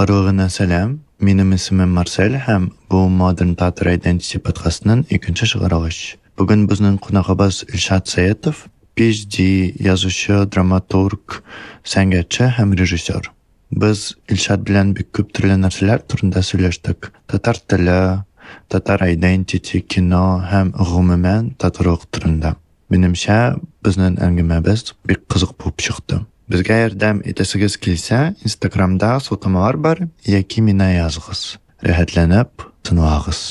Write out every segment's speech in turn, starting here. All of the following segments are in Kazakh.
Барлығына сәлем. Минем исемем Марсель һәм бу Modern Tatar Identity подкастының икенче чыгарылыш. Бүген безнең кунагыбыз Илшат Саетов, PhD язучы, драматург, сәнгатьче һәм режиссер. Без Илшат белән бик күп төрле нәрсәләр турында сөйләштек. Татар теле, татар identity, кино һәм гомумән татарлык турында. Минемчә, безнең әңгәмәбез бик кызык булып чыкты. Безгә ярдәм итәсегез килсә, Инстаграмда сылтамалар бар, яки миңа языгыз. Рәхәтләнеп тыңлагыз.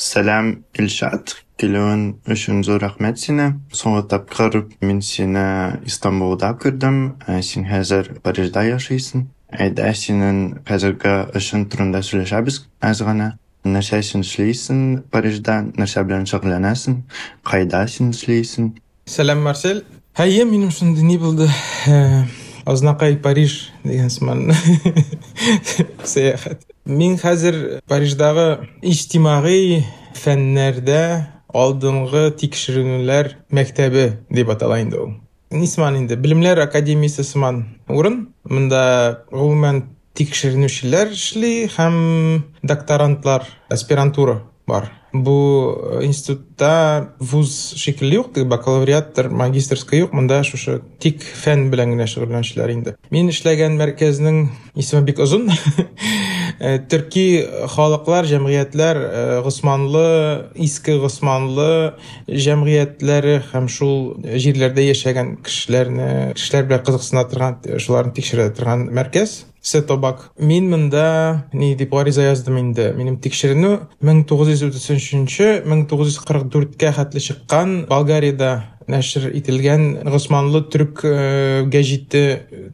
Сәлам, Илшат. Килүен өчен зур рәхмәт сине. Соңгы тапкыр мин сине Истанбулда күрдем, ә син хәзер Парижда яшыйсың. Әйдә синең хәзерге эшең турында сөйләшәбез аз. Нәрсә син эшлисең Парижда, нәрсә белән шөгыльләнәсең, кайда син эшлисең? Сәлем марсель. Әйе мен үшін не болды. Азнақай париж деген сыман. Саяхат. Мен қазір париждағы иштимағи фәннәрдә алдыңғы тикшеренүләр мәктәбе деп аталайын да ул нисман инде белемләр академиясы сыман. Урын монда гомумән тикшеренүчеләр эшли һәм докторантлар аспирантура бар. Бұл институтта вуз шикелле юк бакалавриаттыр магистрская юк мында шушы тик фән белән генә шөгыльләнүчеләр инде. Мин эшләгән мәркәзнең исеме бик озын. Төрки халыклар җәмгыятьләр госманлы иске госманлы җәмгыятьләре һәм шул җирләрдә яшәгән кешеләрне кешеләр белән кызыксына торган шуларны тикшерә торган мәркәз. Сетобак. Мин монда ни дип гариза яздым инде. Минем тикшеренү 1933-1944 хәтле чыккан Болгариядә нәшр ителгән Госманлы төрк гәҗите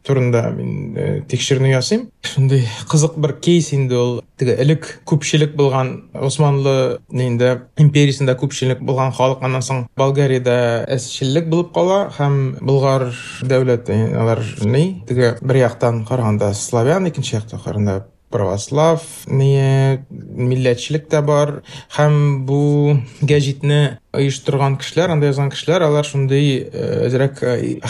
турында мин тикшеренү ясыйм. Шундый кызык бер кейс инде ул. Теге элек күпчелек булган Госманлы инде империясында күпчелек булган халык аннан соң Болгариядә әсчеллек булып кала һәм Болгар дәүләте алар ни теге бер яктан караганда славян, икенче яктан караганда православ не милләтчелек тә бар. Һәм бу гәҗитне оештырган кешеләр анда язган кешеләр алар шундый әзрәк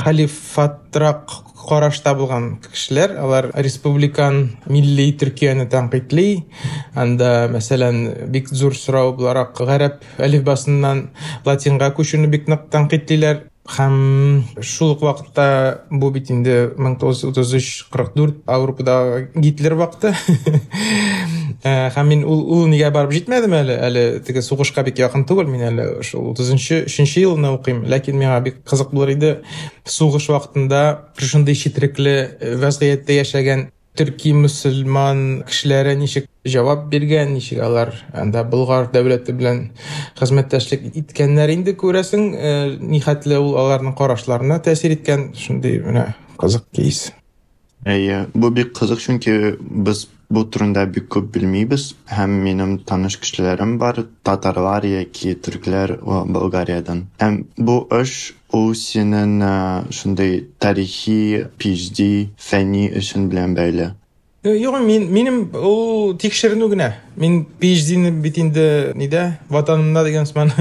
халифатрак карашта булган кешеләр. Алар республикан милли төркияне тәнкыйтьли. Анда мәсәлән бик зур сорау буларак гарәп әлифбасыннан латинга күчүне бик нык тәнкыйтьлиләр. Һәм шул ук вакытта бу бит инде мең тугыз йөз утыз өч кырык дүрт Авропада Гитлер вакыты. Һәм мин ул ул нигә барып җитмәдем әле әле теге сугышка бик якын түгел мин әле шул утызынчы өченче елны укыйм ләкин миңа бик кызык булыр иде. Сугыш вакытында шундый четерекле вәзгыятьтә яшәгән төрки мөселман кешеләре ничек җавап биргән ничек алар анда болгар дәүләте белән хезмәттәшлек иткәннәр инде күрәсең нихәтле ул аларның карашларына тәэсир иткән шундый менә кызык кейс әйе бу бик кызык чөнки без бу турында бик күп белмибез һәм минем таныш кешеләрем бар татарлар яки төркләр болгариядән һәм эш ул синең шундый тарихи PhD фәнни эшең белән бәйле Юк, мин минем ул тикшеренү генә. Мин PhD-ни бит инде нидә, ватанымда дигән сыман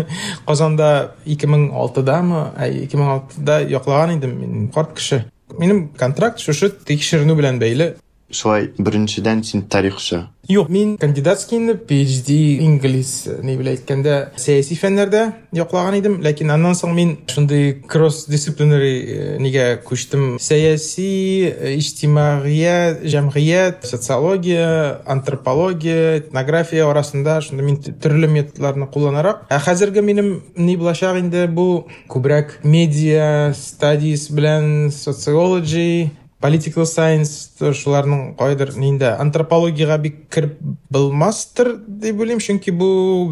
Казанда 2006дамы, 2006да яклаган идем мин карт кеше. Минем контракт шушы белән бәйле. Шулай беренчедән син тарихчы. Юк, мин кандидатский инде PhD инглиз ни белә әйткәндә сәяси фәннәрдә яклаган идем, ләкин аннан соң мин шундый cross disciplinary нигә күчтем. Сәяси, иҗтимагия, җәмгыять, социология, антропология, этнография арасында шунда мин төрле методларны кулланарак. Ә хәзерге минем ни булачак инде бу күбрәк медиа studies белән sociology political science шуларның кайдыр нинде антропологияга бик кирип булмастыр дип уйлыйм чөнки бу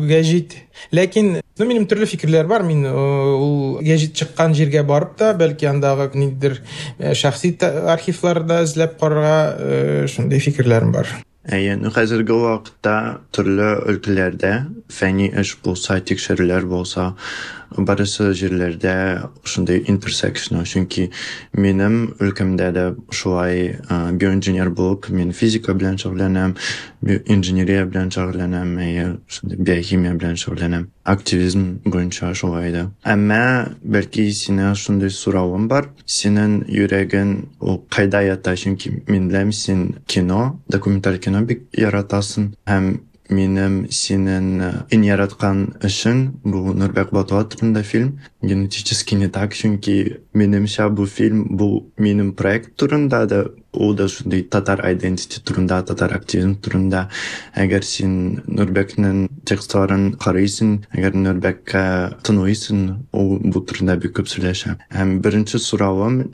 гәҗит ләкин ну төрле фикерләр бар. Мин ул гәҗит чыккан җиргә барып та бәлки андагы ниндидер шәхси архивларда эзләп карарга шундый фикерләрем бар. Әйе, ну хәзерге вакытта төрле өлкәләрдә фәнни эш булса, тикшерүләр булса, барысы жерлерде ушундай интерсекшн чүнки менин өлкөмдө да ушулай биоинженер болуп мен физика менен шөгүлдөнөм инженерия менен шөгүлдөнөм биохимия менен шөгүлдөнөм активизм боюнча ушулай да эмма балки сени ушундай суроогум бар сенин жүрөгүң ул кайда ята чүнки мен билем сен кино документаль кино бик яратасың һәм минем синең ин яраткан эшең бу Нурбек Батуат турында фильм. Генетически не так чөнки минемчә бу фильм бу минем проект турында да ул да шундый татар identity турында татар активизм турында. Әгәр син Нурбекнең текстларын карыйсың әгәр Нурбеккә тыңлыйсың ул бу турында бик күп сөйләшә һәм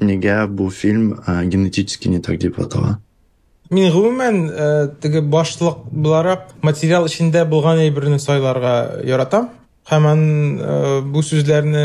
нигә бу фильм генетически не так дип атала. Мин гомумән теге башлык буларак материал эчендә булган әйберне сайларга яратам. Һәм ан бу сүзләрне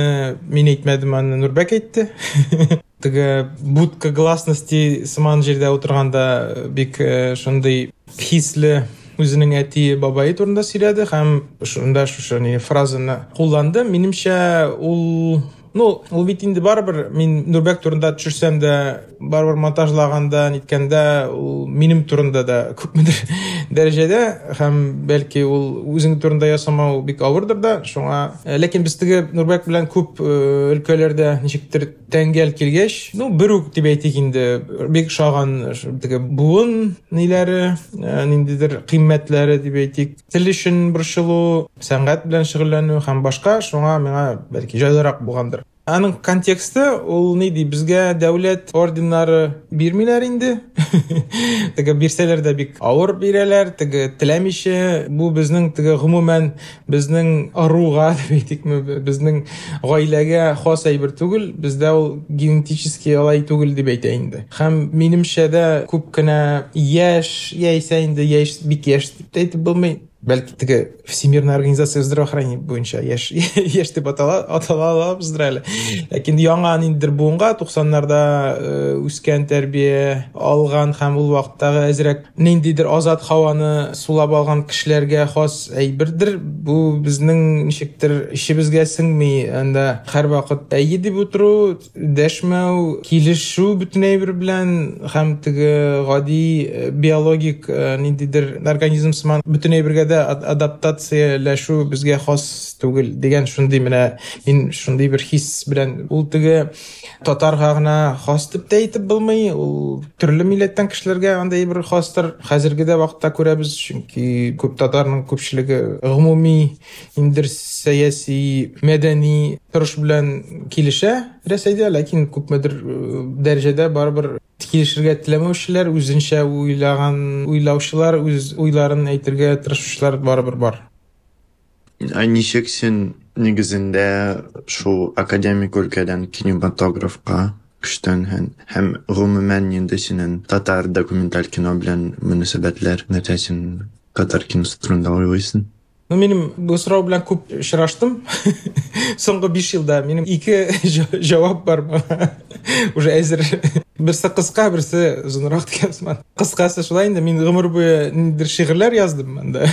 мин әйтмәдем, аны Нурбәк әйтте. Теге будка гласности сыман җирдә утырганда бик шундый хисле үзенең әти бабай турында сөйләде һәм шунда шушы фразаны кулланды. Минемчә ул ну ул бит инде барыбер мин нурбек турында төшерсәм дә барыбер монтажлаганда ниткәндә ул минем турында да күпмедер дәрәҗәдә. Һәм бәлки ул үзең турында ясамау бик авырдыр да. Шуңа ләкин без теге нурбек белән күп өлкәләрдә ничектер тәңгәл килгәч ну бер үк дип әйтик инде бик шаган теге буын ниләре ниндидер кыйммәтләре дип әйтик. Тел өчен борчылу сәнгать белән шөгыльләнү һәм башка шуңа миңа бәлки җайлырак булгандыр. Аның контексты ул ни ди безгә дәүләт орденнары бирмиләр инде. Теге бирсәләр дә бик авыр бирәләр теге теләмичә бу безнең теге гомумән безнең ыруга дип әйтикме безнең гаиләгә хас әйбер түгел бездә ул генетически алай түгел дип әйтә инде. Һәм минемчә дә күп кенә яшь яисә инде яшь бик бәлки теге всемирная организация здравоохранения буенча яшь яшь дип атала атала алабыздыр әле ләкин яңа ниндидер буынга туксаннарда үскән тәрбия алган һәм ул вакыттагы әзрәк ниндидер азат һаваны сулап алган кешеләргә хас әйбердер бу безнең ничектер ишебезгә сеңми анда һәрвакыт әйе дип утыру дәшмәү килешү бөтен әйбер белән һәм теге гади биологик ниндидер организм сыман бөтен әйбергә адаптацияләшү безгә хас түгел. Дигән шундый менә мин шундый бер хис белән ул теге татарга гына хас дип тә әйтеп булмый. Ул төрле милләттән кешеләргә андай бер хастыр хәзерге дә вакытта күрәбез. Чөнки күп татарның күпчелеге гомуми индер сәяси мәдәни торыш белән килешә рәсәйдә ләкин күпмедер барыбер килешергә теләмәүчеләр үзенчә уйлаган уйлаучылар үз уйларын әйтергә тырышучылар барыбер бар. Ничек син нигезендә шул академик өлкәдән кинематографка күчтең һәм гомумән инде синең татар документаль кино белән мөнәсәбәтләр нәрсә син татар киносы турында уйлыйсың? Ну, минем бу сорау белән күп очраштым. Соңгы 5 елда минем ике җавап бар. Уже әзер. Берсе кыска, берсе озынрак дигән сыман. Кыскасы шулай инде, мин гомер буе ниндер шигырьләр яздым анда.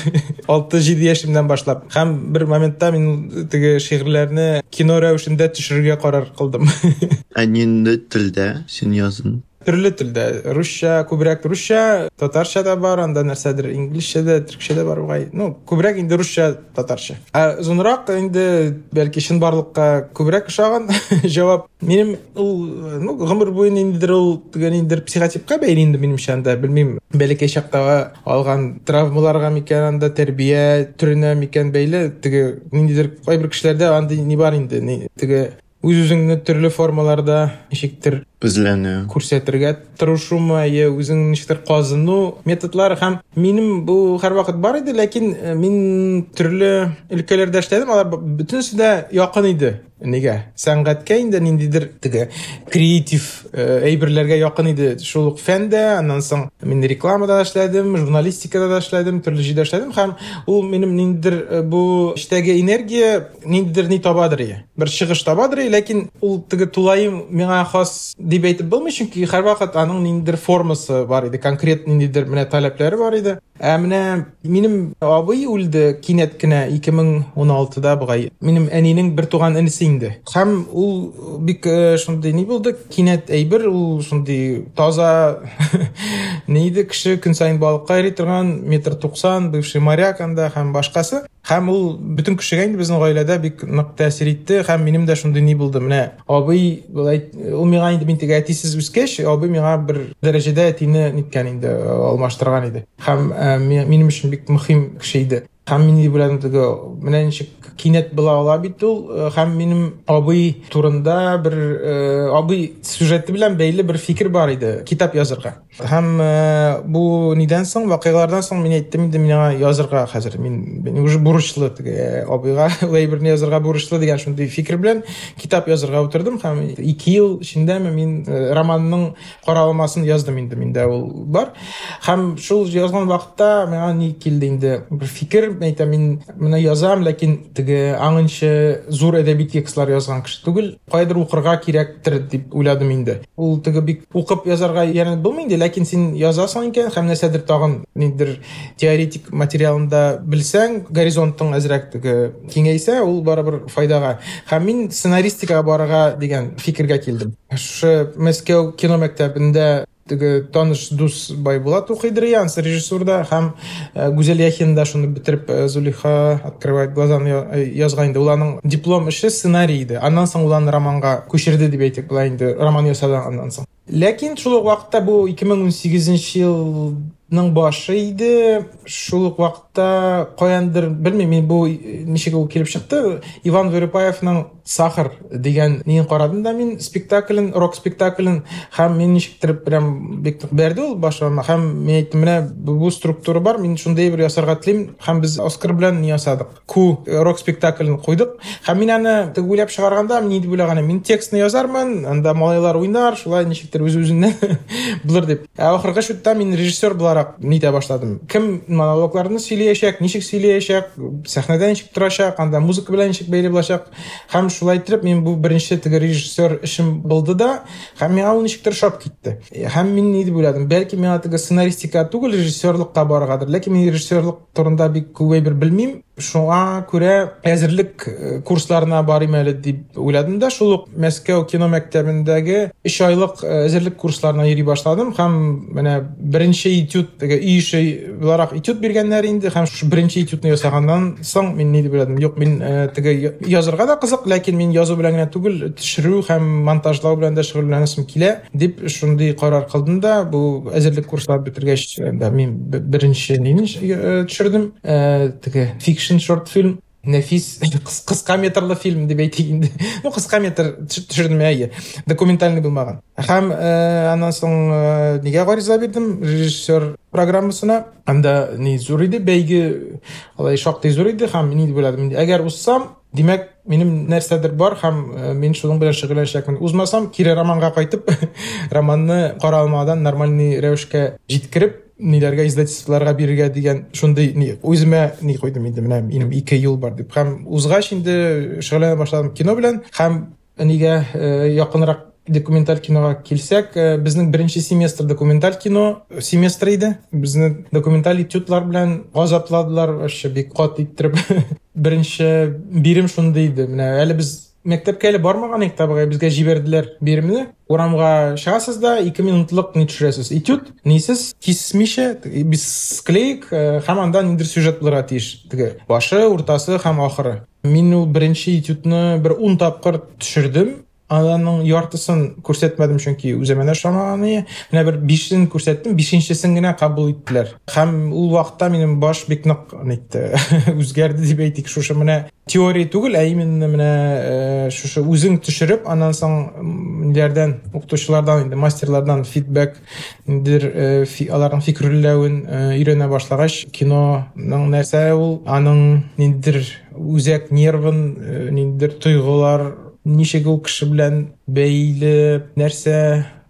6-7 яшемнән башлап. Һәм бер моментта мин теге шигырьләрне кино рәвешендә төшерергә карар кылдым. Ә нинди телдә син яздың? Төрле телдә русча күбрәк русча татарча да бар анда нәрсәдер инглишчә дә төркчә дә бар бугай ну күбрәк инде русча татарча. Ә озынрак инде бәлки чынбарлыкка күбрәк ошаган җавап. Минем ул ну гомер буе ниндидер ул теге ниндидер психотипка бәйле инде минемчә анда белмим. Бәләкәй чактагы алган травмаларга микән анда тәрбия төренә микән бәйле. Теге ниндидер кайбер кешеләрдә андый ни бар инде теге үз үзеңне төрле формаларда ничектер эзләнү күрсәтергә тырышумы я үзең ничектер казыну методлары һәм минем бу һәрвакыт бар иде ләкин мин төрле өлкәләрдә эшләдем алар бөтенесе дә якын иде нигә сәнгатькә инде ниндидер теге креатив әйберләргә якын иде шул ук фәндә аннан соң мин рекламада да эшләдем журналистикада да эшләдем төрле җирдә эшләдем һәм ул минем ниндидер бу эчтәге энергия ниндидер ни табадыр бер чыгыш табадыр ләкин ул хас әйтеп болмый чөнки һәрвакыт аның ниндидер формасы бар иде конкрет ниндидер менә таләпләре бар иде ә менә минем абый үлде кинәт кенә 2016да бугай. Минем әнинең бер туган энесе инде. Һәм ул бик шундый ни булды? Кинәт әйбер ул таза ни иде кеше көн сайын балыкка йөри торган метр туксан бывший моряк анда һәм башкасы. Һәм ул бөтен кешегә инде безнең гаиләдә бик нык тәэсир итте. Һәм минем дә шундый ни булды. Менә абый былай ул миңа инде мин теге әтисез үскәч абый миңа бер дәрәҗәдә әтине ниткән инде алмаштырган иде. Һәм минем өчен бик мөһим кеше иде. Һәм мин теге кинәт була ала бит ул һәм минем абый турында бер абый сюжеты белән бәйле бер фикер бар иде китап язырга һәм бу нидән соң вакыйгалардан соң мин әйттем инде миңа язырга хәзер мин уже бурычлы теге абыйга ул әйберне язырга бурычлы дигән шундый фикер белән китап язырга утырдым һәм ике ел эчендәме мин романның каралмасын яздым инде миндә ул бар һәм шул язган вакытта миңа ни килде инде бер фикер әйтәм мин менә язам ләкин теге аңынчы зур әдәби текстлар язган кеше түгел кайдыр укырга кирәктер дип уйладым инде. Ул теге бик укып язарга ярәнеп булмый инде ләкин син язасың икән һәм нәрсәдер тагын ниндидер теоретик материалында белсәң горизонтың әзрәк теге киңәйсә ул барыбер файдага. Һәм мин сценаристикага барырга дигән фикергә килдем. Шушы мәскәү кино мәктәбендә теге таныш дус байбулат укыйдыр янс режиссурда һәм гүзәл яхин да шуны бетереп зулиха открывает глаза язган инде ул аның диплом эше сценарий иде аннан соң ул аны романга күчерде дип әйтик былай инде роман ясаганнан соң. Ләкин шул ук вакытта бу 2018 елның башы иде. Шул ук вакытта каяндыр белмим мин бу ничек ул килеп чыкты иван верепаевның сахар дигән нин карадым да мин спектаклен рок спектаклен һәм мин ничектер прям нык бәрде ул башыма. Һәм мин әйттем менә бу структура бар мин шундый бер ясарга телим һәм без оскар белән ни ясадык? Ку рок спектаклен куйдык һәм мин аны теге уйлап чыгарганда мин дип уйлаган мин текстны язармын анда малайлар уйнар шулай ничектер үз үзеннән булыр дип. Ә ахыргы чутта мин режиссер буларак нитә башладым? Кем монологларны сөйләячәк ничек сөйләячәк сәхнәдә ничек торачак анда музыка белән ничек бәйле булачак? Һәм шулай итеп мин бу беренче теге режиссер эшем булды да һәм миңа ул ничектер ошап китте һәм мин ни дип уйладым бәлки миңа теге сценаристика түгел режиссерлыкка барыргадыр ләкин мин режиссерлык турында бик күп әйбер белмим шуңа күрә әзерлек курсларына барыйм әле дип уйладым да шул ук мәскәү кино мәктәбендәге өч айлык әзерлек курсларына йөри башладым һәм менә беренче этюд теге өй эше буларак этюд биргәннәр инде һәм шушы беренче этюдны ясаганнан соң мин ни дип уйладым юк мин теге язырга да кызык ләкин мин язу белән генә түгел төшерү һәм монтажлау белән дә шөгыльләнәсем килә дип шундый карар кылдым да бу әзерлек курсларын бетергәч мин беренче нине төшердем теге фикшн шорт фильм нәфис кыска метрлы фильм дип әйтик инде ну кыска метр төшердем әйе документальный булмаган һәм аннан соң нигә гариза бирдем режиссер программасына. Анда ни зур иде бәйге алай шактый зур иде. Һәм ни дип уйладым әгәр уссам димәк минем нәрсәдер бар. Һәм мин шуның белән шөгыльләнәчәкмен узмасам кире романга кайтып романны каралмадан нормальный рәвешкә җиткереп ниләргә издательстволарга бирергә дигән шундый ни үземә ни куйдым инде менә минем юл бар дип һәм узгач инде шөгыльләнә башладым кино белән һәм нигә якынрак документаль киноға килсәк безнең беренче семестр документаль кино семестры иде безне документаль этюдлар белән газапладылар вообще бик каты иттереп беренче бирем шундый иде менә без мәктәпкә әле бармаган идек табыгай безгә җибәрделәр биремне урамга чыгасыз да ике минутлык ни төшерәсез этюд нисез кисмичә без склеек һәм анда ниндидер сюжет булырга тиеш теге башы уртасы һәм ахыры. Мин ул беренче этюдны бер ун тапкыр төшердем аның яртысын күрсәтмәдем чөнки ошамаган иде менә бер бишен күрсәттем бишенчесен генә кабул иттеләр һәм ул вакытта минем баш бик нык нитте үзгәрде дип әйтик шушы менә теория түгел ә именно менә шушы үзең төшереп аннан соң ниләрдән укытучылардан инде мастерлардан фидбэк ниндидер аларның фикерләвен өйрәнә башлагач киноның нәрсә ул аның ниндидер үзәк нервын ниндидер тойгылар ничек ул кеше белән бәйле нәрсә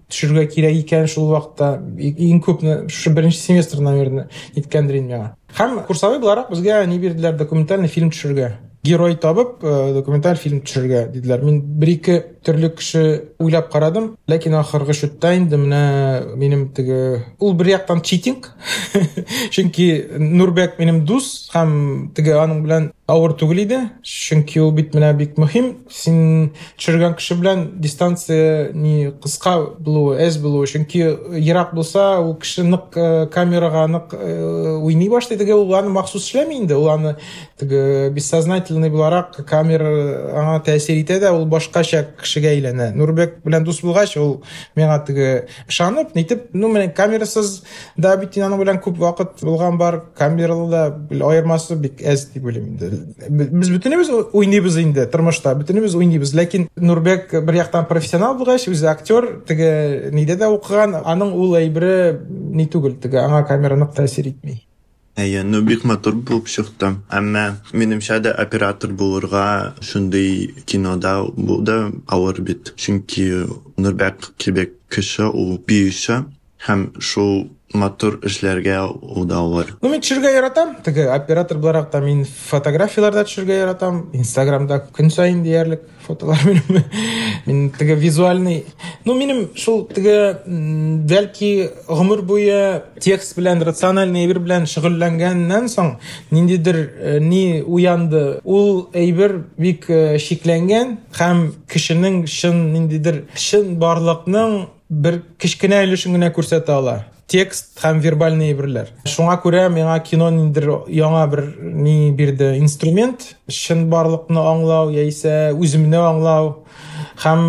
төшерергә кирәк икән шул вакытта иң күпне шушы беренче семестр наверное иткәндер инде миңа һәм курсовой буларак безгә ни бирделәр документальный фильм төшерергә герой табып документаль фильм төшерергә диделәр мин бер ике төрле кеше уйлап карадым ләкин ахыргы чутта инде менә минем теге ул бер яктан читинг чөнки нурбек минем дус һәм теге аның белән авыр түгел иде чөнки ул бит менә бик мөһим син төшергән кеше белән дистанция ни кыска булуы әз булуы чөнки ерак булса ул кеше нык камерага нык уйный башлый теге ул аны махсус эшләми инде ул аны теге бессознательный буларак камера аңа тәэсир итә дә ул башкача кешегә әйләнә. Нурбек белән дус булгач ул миңа теге ышанып нитеп ну менә камерасыз да бит аның белән күп бар камералы да аермасы бик әз дип уйлыйм инде. Без бөтенебез уйныйбыз инде тормышта бөтенебез уйныйбыз. Ләкин нурбек бер профессионал булгач үзе актер теге нидә дә укыган аның ул әйбере ни түгел теге аңа камера нык тәэсир итми. Әйе, ну бик матур булып чыкты. Әмма минемчә дә оператор булырга шундый кинода бу да авыр бит. Чөнки Нурбек кебек кеше ул биюче һәм шул матур эшләргә ул да авыр. Ну мин төшергә яратам. Теге оператор буларак та мин фотографияларда төшергә яратам. Инстаграмда көн сайын диярлек фотолар минем. Мин теге визуальный. Ну минем шул теге бәлки гомер буе текст белән рациональный әйбер белән шөгыльләнгәннән соң ниндидер ни уянды. Ул әйбер бик шикләнгән һәм кешенең шын ниндидер шын барлыкның бер кечкенә өлешен генә ала текст һәм вербальный әйберләр шуңа күрә миңа кино ниндер яңа бер ни бирде инструмент чын барлыкны аңлау яисә үземне аңлау һәм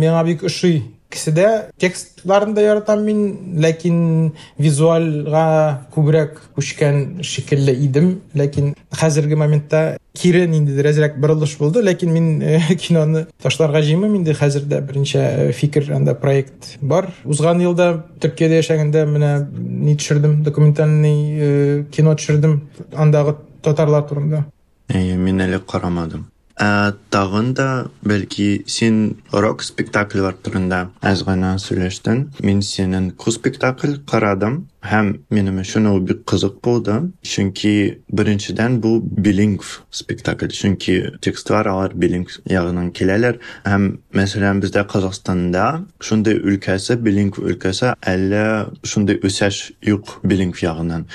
миңа бик ошый киседә текстларын да яратам мин ләкин визуальга күбрәк күчкән шикелле идем ләкин хәзерге моментта кире ниндидер әзрәк борылыш булды ләкин мин киноны ташларга җыймыйм инде хәзердә берничә фикер анда проект бар. Узган елда төркиядә яшәгәндә менә ни төшердем документальный кино төшердем андагы татарлар турында. Әйе, мин әле карамадым. Ә, тагын да бәлки син рок спектакльләр турында әз гына сөйләштең. Мин синең ку спектакль карадым һәм минем өчен ул бик кызык булды. Чөнки беренчедән бу билингв спектакль. Чөнки текстлар алар билингв ягыннан киләләр һәм мәсәлән бездә Казахстанда шундый өлкәсе билингв өлкәсе әллә шундый үсеш юк билингв ягыннан.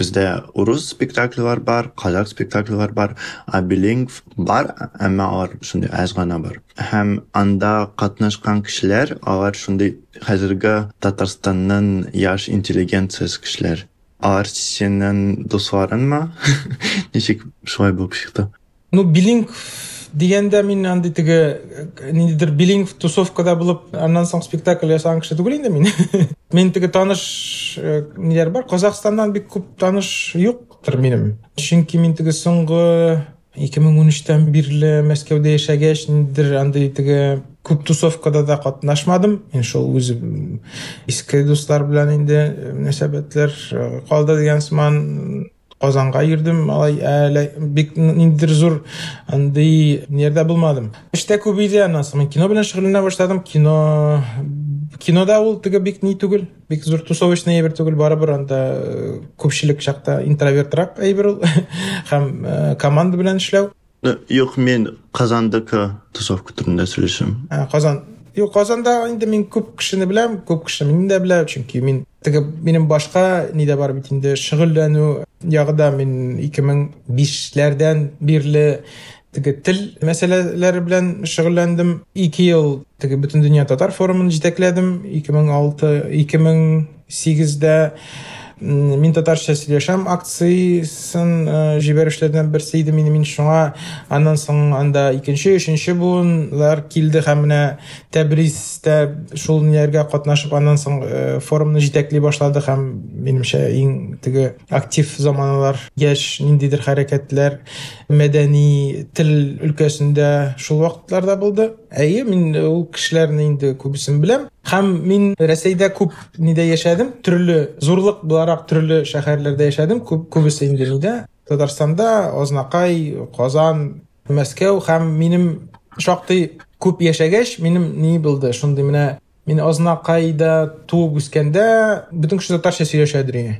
Бездә урыс спектакльләр бар, казак спектакльләр бар, ә билингв бар, әмма алар шундый әз гына бар. Һәм анда катнашкан кешеләр алар шундый хәзерге Татарстанның яшь интеллигенциясе кешеләр. Алар синең дусларыңмы? Ничек шулай булып чыкты? Ну, билингв дигәндә мин андый теге ниндидер билингв тусовкада булып аннан соң спектакль ясаган кеше түгел инде мин мен теге таныш ниләр бар? Казакстаннан бик күп таныш юктыр минем чөнки мин теге соңгы 2013тән бирле мәскәүдә яшәгәч ниндидер андый теге күп тусовкада да катнашмадым мин шул үзем иске дуслар белән инде мөнәсәбәтләр калды дигән сыман Казанга йөрдем, алай әле бик ниндидер зур андый нердә булмадым. Эштә күп иде, аннан соң кино белән шөгыльләнә башладым. Кино кинода ул теге бик ни түгел, бик зур тусовочный әйбер түгел, барыбер анда күпчелек чакта интровертрак әйбер ул һәм команда белән эшләү. Юк, мин Казандагы тусовка турында сөйләшәм. Казан Юк, Казанда инде мин күп кешене беләм, күп кеше мине дә белә, чөнки мин теге минем башка нидә бар бит инде шөгыльләнү ягыда мин 2005ләрдән бирле теге тел мәсьәләләре белән шөгыльләндем. 2 ел теге бөтен дөнья татар форумын җитәкләдем 2006 2008дә мин татарча сөйләшәм акциясын җибәрүчләрдән берсе иде минем мин шуңа. Аннан соң анда икенче өченче буынлар килде һәм менә тәбризтә шул ниләргә катнашып аннан соң форумны җитәкли башлады һәм минемчә иң теге актив заманалар яшь ниндидер хәрәкәтләр мәдәни тел өлкәсендә шул вакытларда булды. Әйе мин ул кешеләрне инде күбесен беләм. Һәм мин рәсәйдә күп нидә яшәдем төрле зурлык буларак төрле шәһәрләрдә яшәдем күп күбесе инде нидә татарстанда азнакай казан мәскәү һәм минем шактый күп яшәгәч минем ни булды шундый менә мин ознакайда туып үскәндә бөтен кеше татарча сөйләшәдер инде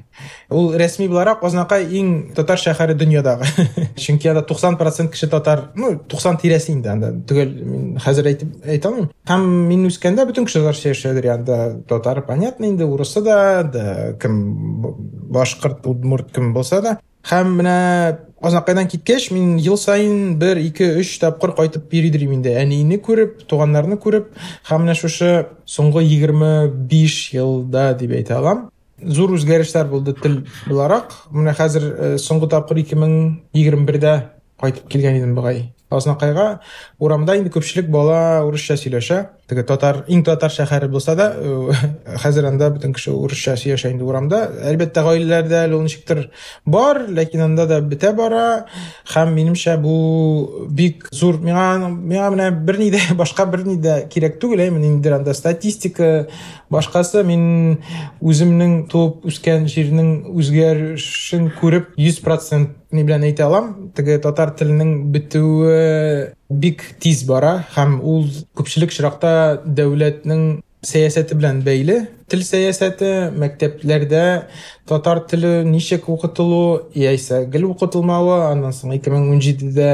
ул рәсми буларак ознакай иң татар шәһәре дөньядагы чөнки анда туксан процент кеше татар ну туксан тирәсе инде анда түгел мин хәзер әйтеп әйтә алмыйм һәм мин үскәндә бөтен кеше татарча сөйләшәдер анда татар понятно инде урысы да да кем башкорт удмурт кем булса да һәм менә Азнакайдан киткәч, мин ел сайын 1, 2, 3 тапкыр кайтып йөридем инде. Әнине күреп, туганнарны күреп, һәм менә шушы соңгы 25 елда дип әйтә алам. Зур үзгәрешләр булды тел буларак. Менә хәзер соңгы тапкыр 2021дә кайтып килгән идем бугай. Азнакайга урамда инде күпчелек бала урысча сөйләшә. Теге татар, иң татар шәһәре булса да, хәзер анда бөтен кеше урысча сөйләшә инде урамда. Әлбәттә, гаиләләрдә ул ничектер бар, ләкин анда да бетә бара. Һәм минемчә бу бик зур миңа миңа менә берни дә башка берни дә кирәк түгел, әймен инде анда статистика башкасы мин үземнең туып үскән җирнең үзгәрешен күреп 100% ни белән әйтә алам. Теге татар теленең бетүе бик тиз бара һәм ул күпчелек очракта дәүләтнең сәясәте белән бәйле. Тел сәясәте мәктәпләрдә татар теле ничек укытылу яисә гел укытылмавы, аннан соң 2017дә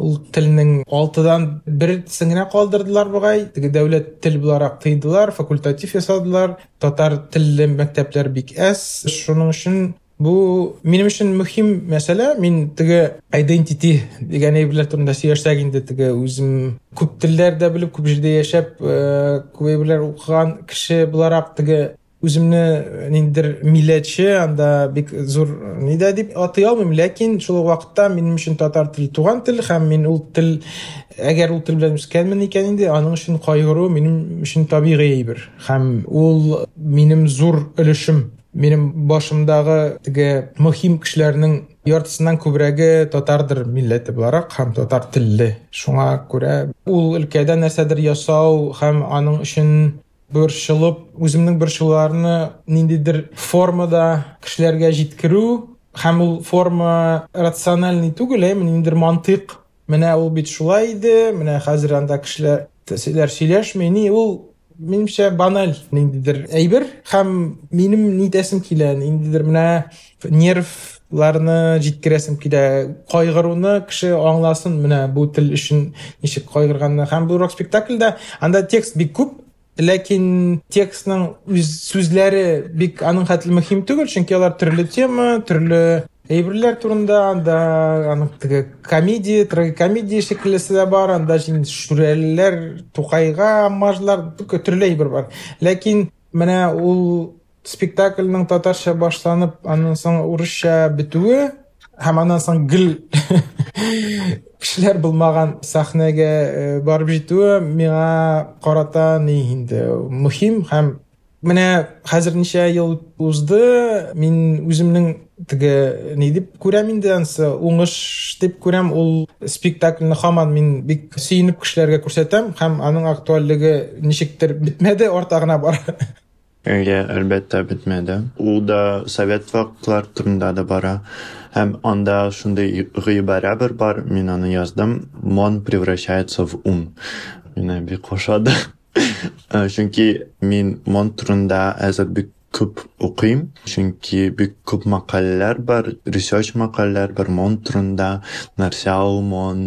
ул телнең 6дан 1 генә калдырдылар бугай. Теге дәүләт тел буларак тыйдылар, факультатив ясадылар. Татар телле мәктәпләр бик әз. Шуның өчен Бу минем өчен мөһим мәсьәлә. Мин теге identity дигән әйберләр турында сөйләшсәк инде теге үзем күп телләрдә белеп, күп җирдә яшәп, күп әйберләр укыган кеше буларак теге үземне ниндер милләтче, анда бик зур нидә дип атый алмыйм, ләкин шул вакытта минем өчен татар теле туган тел һәм мин ул тел әгәр ул тел белән үскәнмен икән инде, аның өчен кайгыру минем өчен табигый әйбер. Һәм ул минем зур өлешем минем башымдагы теге мөһим кешеләрнең яртысыннан күбрәге татардыр милләте буларак һәм татар телле. Шуңа күрә ул өлкәдә нәрсәдер ясау һәм аның өчен борчылып, үземнең борчуларны ниндидер формада кешеләргә җиткерү һәм ул форма рациональный түгел, ә ниндидер мантык. Менә ул бит шулай иде, менә хәзер анда кешеләр сөйләшмәй, ни ул менимчә баналь ниндидер әйбер һәм минем нитәсем килә ниндидер менә нервларны җиткерәсем килә кайгыруны кеше аңласын менә бу тел өчен ничек кайгырганны һәм бу рок спектакльдә анда текст бик күп ләкин текстның үз сүзләре бик аның хәтле мөһим түгел чөнки алар төрле тема төрле әйберләр турында анда аның теге комедия трагикомедия шикеллесе дә бар анда шүрәлеләр тукайга мажлар төрле әйбер бар. Ләкин менә ул спектакльнең татарча башланып аннан соң урысча бетүе һәм аннан соң гел кешеләр булмаган сәхнәгә барып җитүе миңа карата ни инде мөһим һәм менә хәзер ничә ел узды мин үземнең теге ни дип күрәм инде ансы уңыш дип күрәм ул спектакльне һаман мин бик сөенеп кешеләргә күрсәтәм һәм аның актуальлеге ничектер бетмәде арта гына бара Әйе, әлбәттә бетмәде. Ул да совет вакытлар турында да бара. Һәм анда шундый гыйбарә бер бар, мин аны яздым. Мон превращается в ум. Менә бик кошады. Чөнки мин мон турында әзер бик күп укыйм, чөнки бик күп макаләләр бар, research макаләләр бар мон турында, нәрсә ул мон,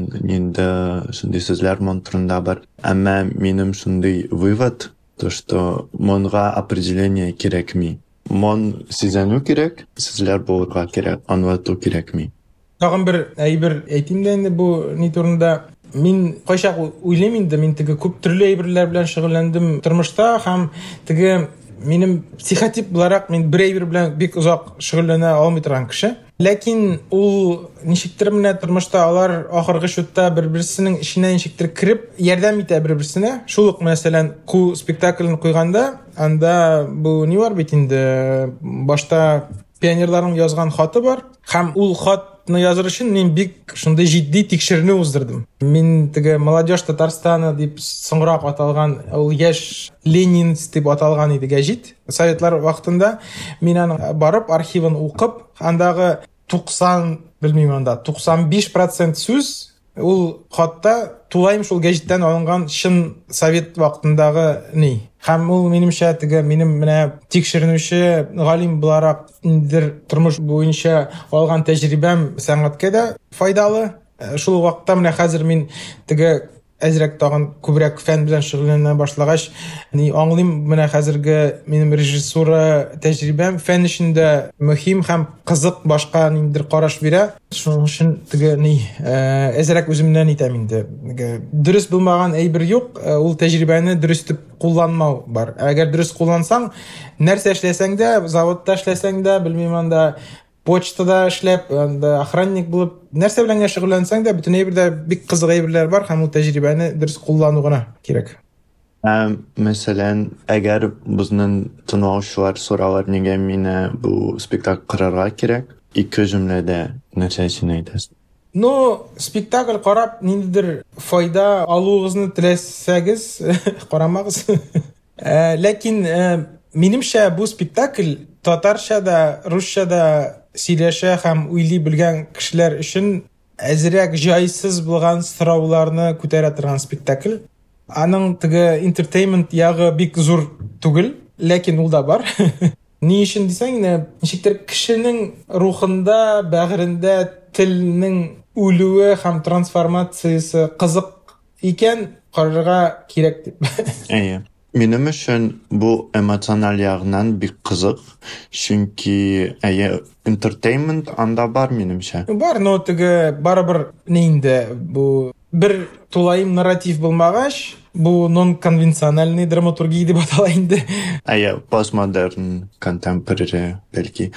сүзләр мон турында бар. Әмма минем шундый вывод, то что монга определение кирәкми. Мон сизәнү кирәк, сүзләр булырга кирәк, аңлату кирәкми. Тагын бер әйбер әйтим дә инде бу ни турында Мин кайчак уйлыйм инде, мин теге күп төрле әйберләр белән шөгыльләндем тормышта һәм теге минем психотип буларак мин бер әйбер белән бик озак шөгыльләнә алмый торган кеше. Ләкин ул ничектер менә тормышта алар ахыргы чутта бер берсенең эченә ничектер кереп ярдәм итә бер берсенә шул ук мәсәлән ку спектакльне куйганда анда бу ни бар бит инде? Башта пионерларның язган хаты бар. Һәм ул хат ны языр өчен мин бик шундый җитди тикшеренү уздырдым. Мин теге молодежь Татарстаны дип соңрак аталган, ул яшь Ленин дип аталган иде гәҗит. Советлар вакытында мин аны барып архивын укып, андагы 90 белмим анда 95% сүз ул хатта тулайым шул гәҗиттән алынган шын совет вакытындагы ни? Һәм ул минемчә теге минем менә тикшеренүче галим буларак ниндидер тормыш буенча алган тәҗрибәм сәнгатькә дә файдалы. Э, шул вакытта менә хәзер мин теге әзрәк тагын күбрәк фән белән шөгыльләнә башлагач ни аңлыйм менә хәзерге минем режиссура тәҗрибәм фән эчендә мөһим һәм кызык башка ниндидер караш бирә. Шуның өчен теге ни әзрәк үземнән итәм инде. Дөрес булмаган әйбер юк ул тәҗрибәне дөрес итеп кулланмау бар. Әгәр дөрес куллансаң нәрсә эшләсәң дә заводта эшләсәң дә белмим анда почтада эшләп охранник булып нәрсә белән генә шөгыльләнсәң дә бөтен әйбердә бик кызык әйберләр бар һәм ул тәҗрибәне дөрес куллану гына кирәк мәсәлән әгәр безнең тыңлаучылар соралар нигә мине бу спектакль карарга кирәк ике җөмләдә нәрсә өчен әйтәсең ну спектакль карап ниндидер файда алуыгызны теләсәгез карамагыз ләкин минемчә бу спектакль татарча да русча да сөйләшә һәм уйлый белгән кешеләр өчен әзрәк җайсыз булган сорауларны күтәрә торган спектакль. Аның теге интертеймент ягы бик зур түгел ләкин ул да бар. Ни өчен дисәң ничектер кешенең рухында бәгырендә телнең үлүе һәм трансформациясы кызык икән карарга кирәк дип. Минем өчен бу эмоциональ ягыннан бик кызык, чөнки әйе entertainment анда бар минемчә. Бар, но теге барыбер ни инде бу бер тулайым нарратив бу нон конвенциональный драматургия дип атала инде. Әйе, постмодерн, contemporary бәлки.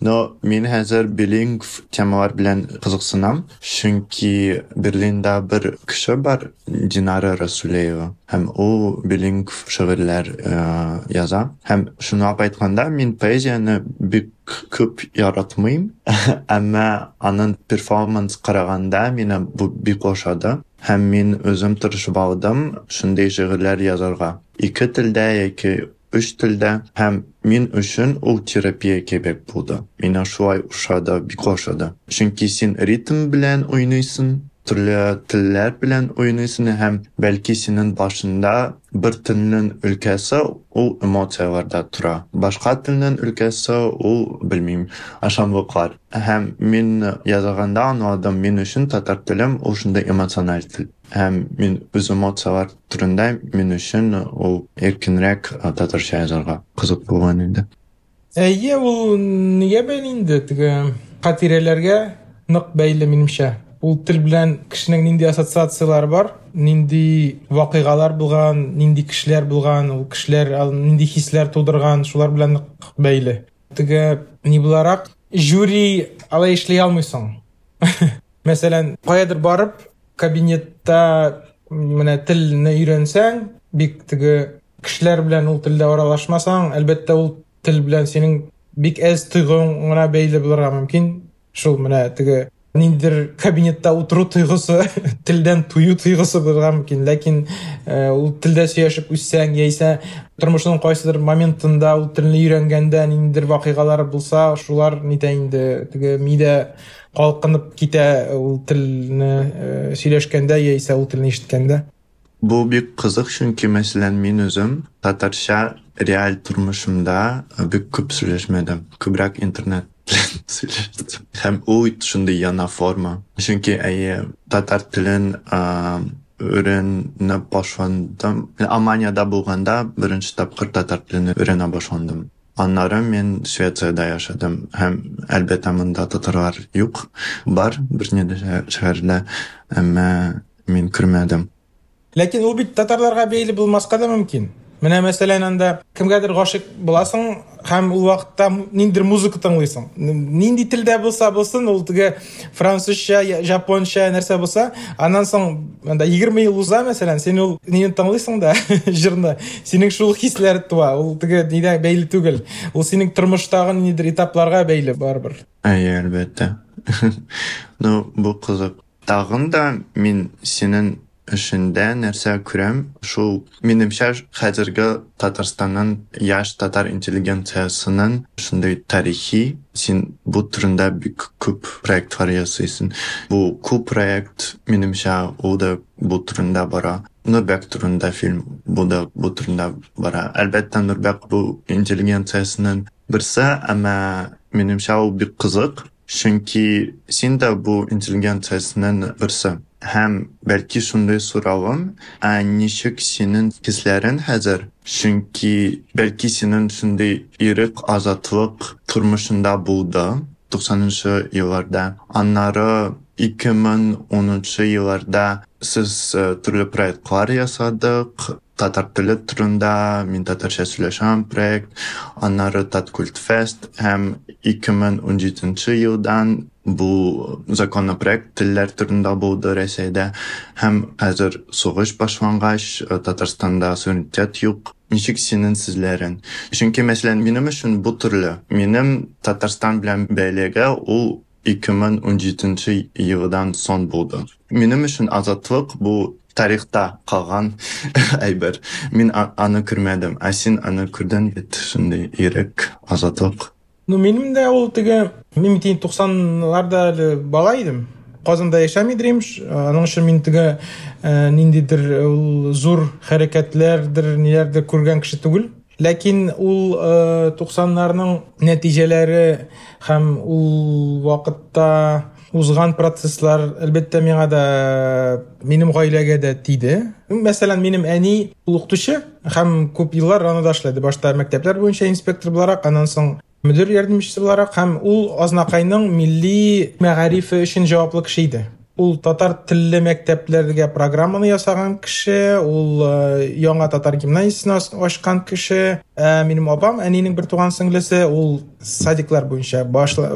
Но мин хәзер билингв темалар белән кызыксынам, чөнки Берлиндә бер кеше бар, Динара Расулеева. Һәм ул билингв шигырьләр яза. Һәм шуны әйткәндә, мин поэзияны бик күп яратмыйм, әмма аның перформанс караганда мине бу бик ошады һәм мин үзем тырышып алдым шундый шигырьләр язарга. Ике телдә яки өч телдә һәм мин өчен ул терапия кебек булды. Миңа шулай ошады, бик ошады. Чөнки син ритм белән уйныйсың, төрле телләр белән уйныйсың һәм бәлки синең башында бер телнең өлкәсе ул эмоцияларда тора. Башка телнең өлкәсе ул белмим, ашамлыклар. Һәм мин язганда аңладым, мин өчен татар телем ул шундый эмоциональ тел. Һәм мин үз эмоциялар турында мин өчен ул эркинрәк татарча язарга кызык булган инде. Әйе, ул нигә бәйле инде теге хатирәләргә нык бәйле минемчә Ул тел белән кешенең нинди ассоциациялары бар нинди вакыйгалар булган нинди кешеләр булган ул кешеләр нинди хисләр тудырган шулар белән бәйле. Теге ни буларак? Жюри алай эшләй алмыйсың. Мәсәлән каядыр барып кабинетта менә телне өйрәнсәң бик теге кешеләр белән ул телдә аралашмасаң әлбәттә ул тел белән синең бик әз тойгың гына бәйле булырга мөмкин. Шул менә теге ниндидер кабинетта утыру тойгысы телдән тую тойгысы булырга мөмкин ләкин ул телдә сөйләшеп үссәң яисә тормышның кайсыдыр моментында ул телне өйрәнгәндә ниндидер вакыйгалар булса шулар нитә инде? Теге мидә калкынып китә ул телне сөйләшкәндә яисә ул телне ишеткәндә? Бу бик кызык чөнки мәсәлән мин үзем татарча реаль тормышымда бик күп сөйләшмәдем. Күбрәк интернет һәм ул шундый яна форма. Чөнки әйе татар телен өйрәнеп башландым алманияда булганда беренче тапкыр татар телен өйрәнә башландым аннары мен швецияда яшадым. Һәм әлбәттә монда татарлар юк. Бар бернидә шәһәрдә. Әмма мин күрмәдем ләкин ул бит татарларга бәйле булмаска да менә мәсәлән анда кемгәдер гашык буласың һәм ул вакытта ниндидер музыка тыңлыйсың. Нинди телдә булса булсын ул теге французча жапонча нәрсә булса аннан соң анда егерме ел уза мәсәлән сен ул нини тыңлыйсың да җырны синең шул хисләр туа ул теге нидә бәйле түгел. Ул синең тормыштагы ниндидер этапларга бәйле барыбер әйе әлбәттә. Ну бу кызык. Тагын да мин синең ішінде нәрсе көрем шул меніңше қазіргі татарстанның яш татар интеллигенциясының шындай тарихи сен бұл түрінде бик көп проекттар ясайсың. Бұл көп проект меніңше ол да бұл түрінде бара. Нұрбек турында фильм бұл да бұл түрінде бара. Әлбәттә нұрбек бұл интеллигенциясының бірсі әмма меніңше ол бик қызық. Чөнки син дә бұл интеллигенциясының бірсі һәм бәлки шундай сұрауым ә ничек синең хисләрең хәзер? Чөнки бәлки синең шундай ирек азатлык тормышында булды туксанынчы елларда. Аннары 2010 елларда сіз түрлі проектлар ясадық татар тілі түрінде мен татарша сөйләшәм проект аннары таткульт фест һәм 2017 елдан бұл законопроект тілдер түрінде болды ресейде һәм хәзер сугыш башлангач татарстанда суверенитет юк ничек синең сүзләрең чөнки мәсәлән минем өчен бу төрле минем татарстан белән бәйлеге ул 2017 елдан соң булды минем өчен азатлык бу тарихта қалған әйбер мен аны көрмедім. Ә сен аны көрдің бит шындай ирек азатлык ну де ол тігі мен тиін тоқсанларда әлі бала едім. Қазанда яшәмей дремш аның үшін мен тігі ә, ниндейдір ол зур хәрәкәтләрдер кеше түгел ләкин ул нәтиҗәләре һәм ул вакытта узган процесслар әлбәттә миңа да минем гаиләгә дә тиде. Мәсәлән минем әни укытучы һәм күп еллар анда эшләде. Башта мәктәпләр инспектор буларак аннан соң мөдир ярдәмчесе буларак һәм ул азнакайның милли мәгарифе өчен җаваплы кеше иде. ул татар телле мәктәпләргә программаны ясаган кеше ул яңа татар гимназиясын ачкан кеше ә, минем апам әнинең бер туган сеңлесе ул садиклар буенча башла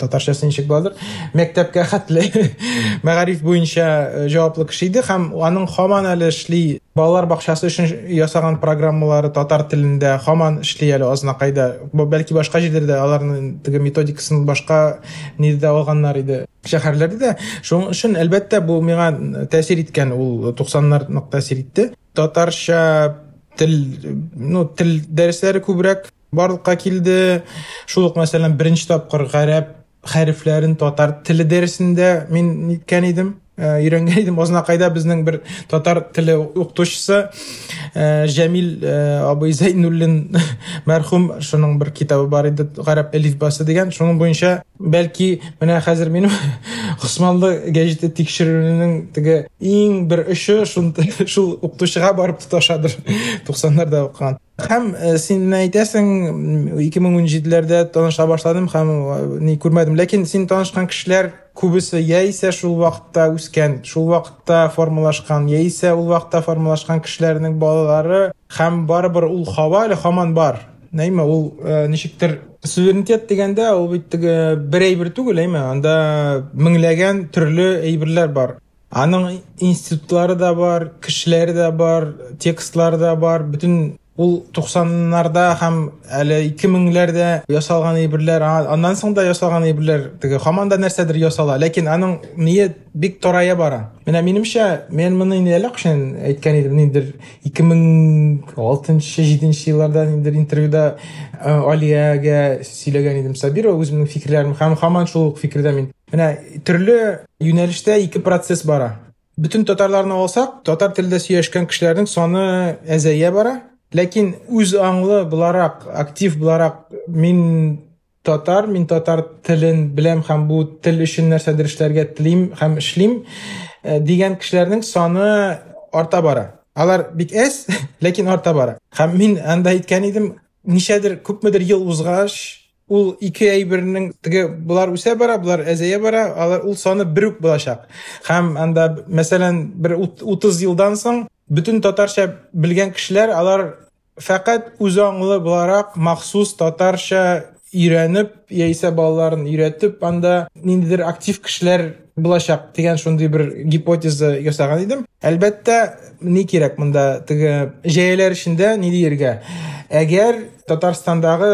татарчасы ничек буладыр мәктәпкә хәтле мәгариф буенча җаваплы кеше иде һәм аның һаман әле эшли балалар бакчасы өчен ясаган программалары татар телендә һаман эшли әле азнакайда бәлки башка җирләрдә аларның теге методикасын башка нидә алганнар иде шәһәрләрдә дә шуның өчен әлбәттә бу миңа тәэсир иткән ул туксаннар нык тәэсир итте татарча тел ну тел дәресләре күбрәк барлыкка килде шул ук мәсәлән беренче тапкыр гарәп татар теле дәресендә мин ниткән идем өйрәнгән идем азнакайда безнең бер татар теле укытучысы Җәмил абый Зәйнуллин мәрхүм шуның бер китабы бар иде гарәп әлифбасы дигән шуның буенча бәлки менә хәзер минем Госманлы гәҗите тикшерүнең теге иң бер эше шул укытучыга барып тоташадыр 90-ларда укыган. Һәм син әйтәсең 2017ләрдә таныша башладым һәм ни күрмәдем. Ләкин син танышкан кешеләр күбесе яисә шул вакытта үскән шул вакытта формалашкан яисә ул вакытта формалашкан кешеләрнең балалары һәм барыбер ул һава әле һаман бар нәйме ул ничектер суверенитет дигәндә ул бит теге бер әйбер түгел әйме анда меңләгән төрле әйберләр бар. Аның институтлары да бар кешеләре дә бар текстлары да бар бөтен ул туксаннарда һәм әле ике меңләрдә ясалган әйберләр аннан соң да ясалган әйберләр теге һаман да нәрсәдер ясала ләкин аның ние бик тарая бара. Менә минемчә мен моны инде әллә кайчан әйткән идем ниндидер ике мең алтынчы җиденче елларда ниндидер интервьюда алиягә сөйләгән идем сабирова үземнең фикерләрем һәм һаман шул фикердә мин. Менә төрле юнәлештә ике процесс бара. Бөтен татарларны алсак татар телендә сөйләшкән кешеләрнең саны әзәя бара. ләкин үз аңлы буларак актив буларак мин татар мин татар телен беләм һәм бу тел өчен нәрсәдер эшләргә телим һәм эшлим дигән кешеләрнең саны арта бара алар бик әз ләкин арта бара һәм мин анда әйткән идем ничәдер күпмедер ел узгач ул ике әйбернең теге булар үсә бара булар әзәя бара алар ул саны бер үк булачак һәм анда мәсәлән бер утыз елдан соң бөтен татарча белгән кешеләр алар үз аңлы буларак махсус татарча өйрәнеп яисә балаларын өйрәтеп анда ниндидер актив кешеләр булачак дигән шундый бер гипотеза ясаган идем әлбәттә ни кирәк монда теге җәяләр эчендә ни диергә әгәр татарстандагы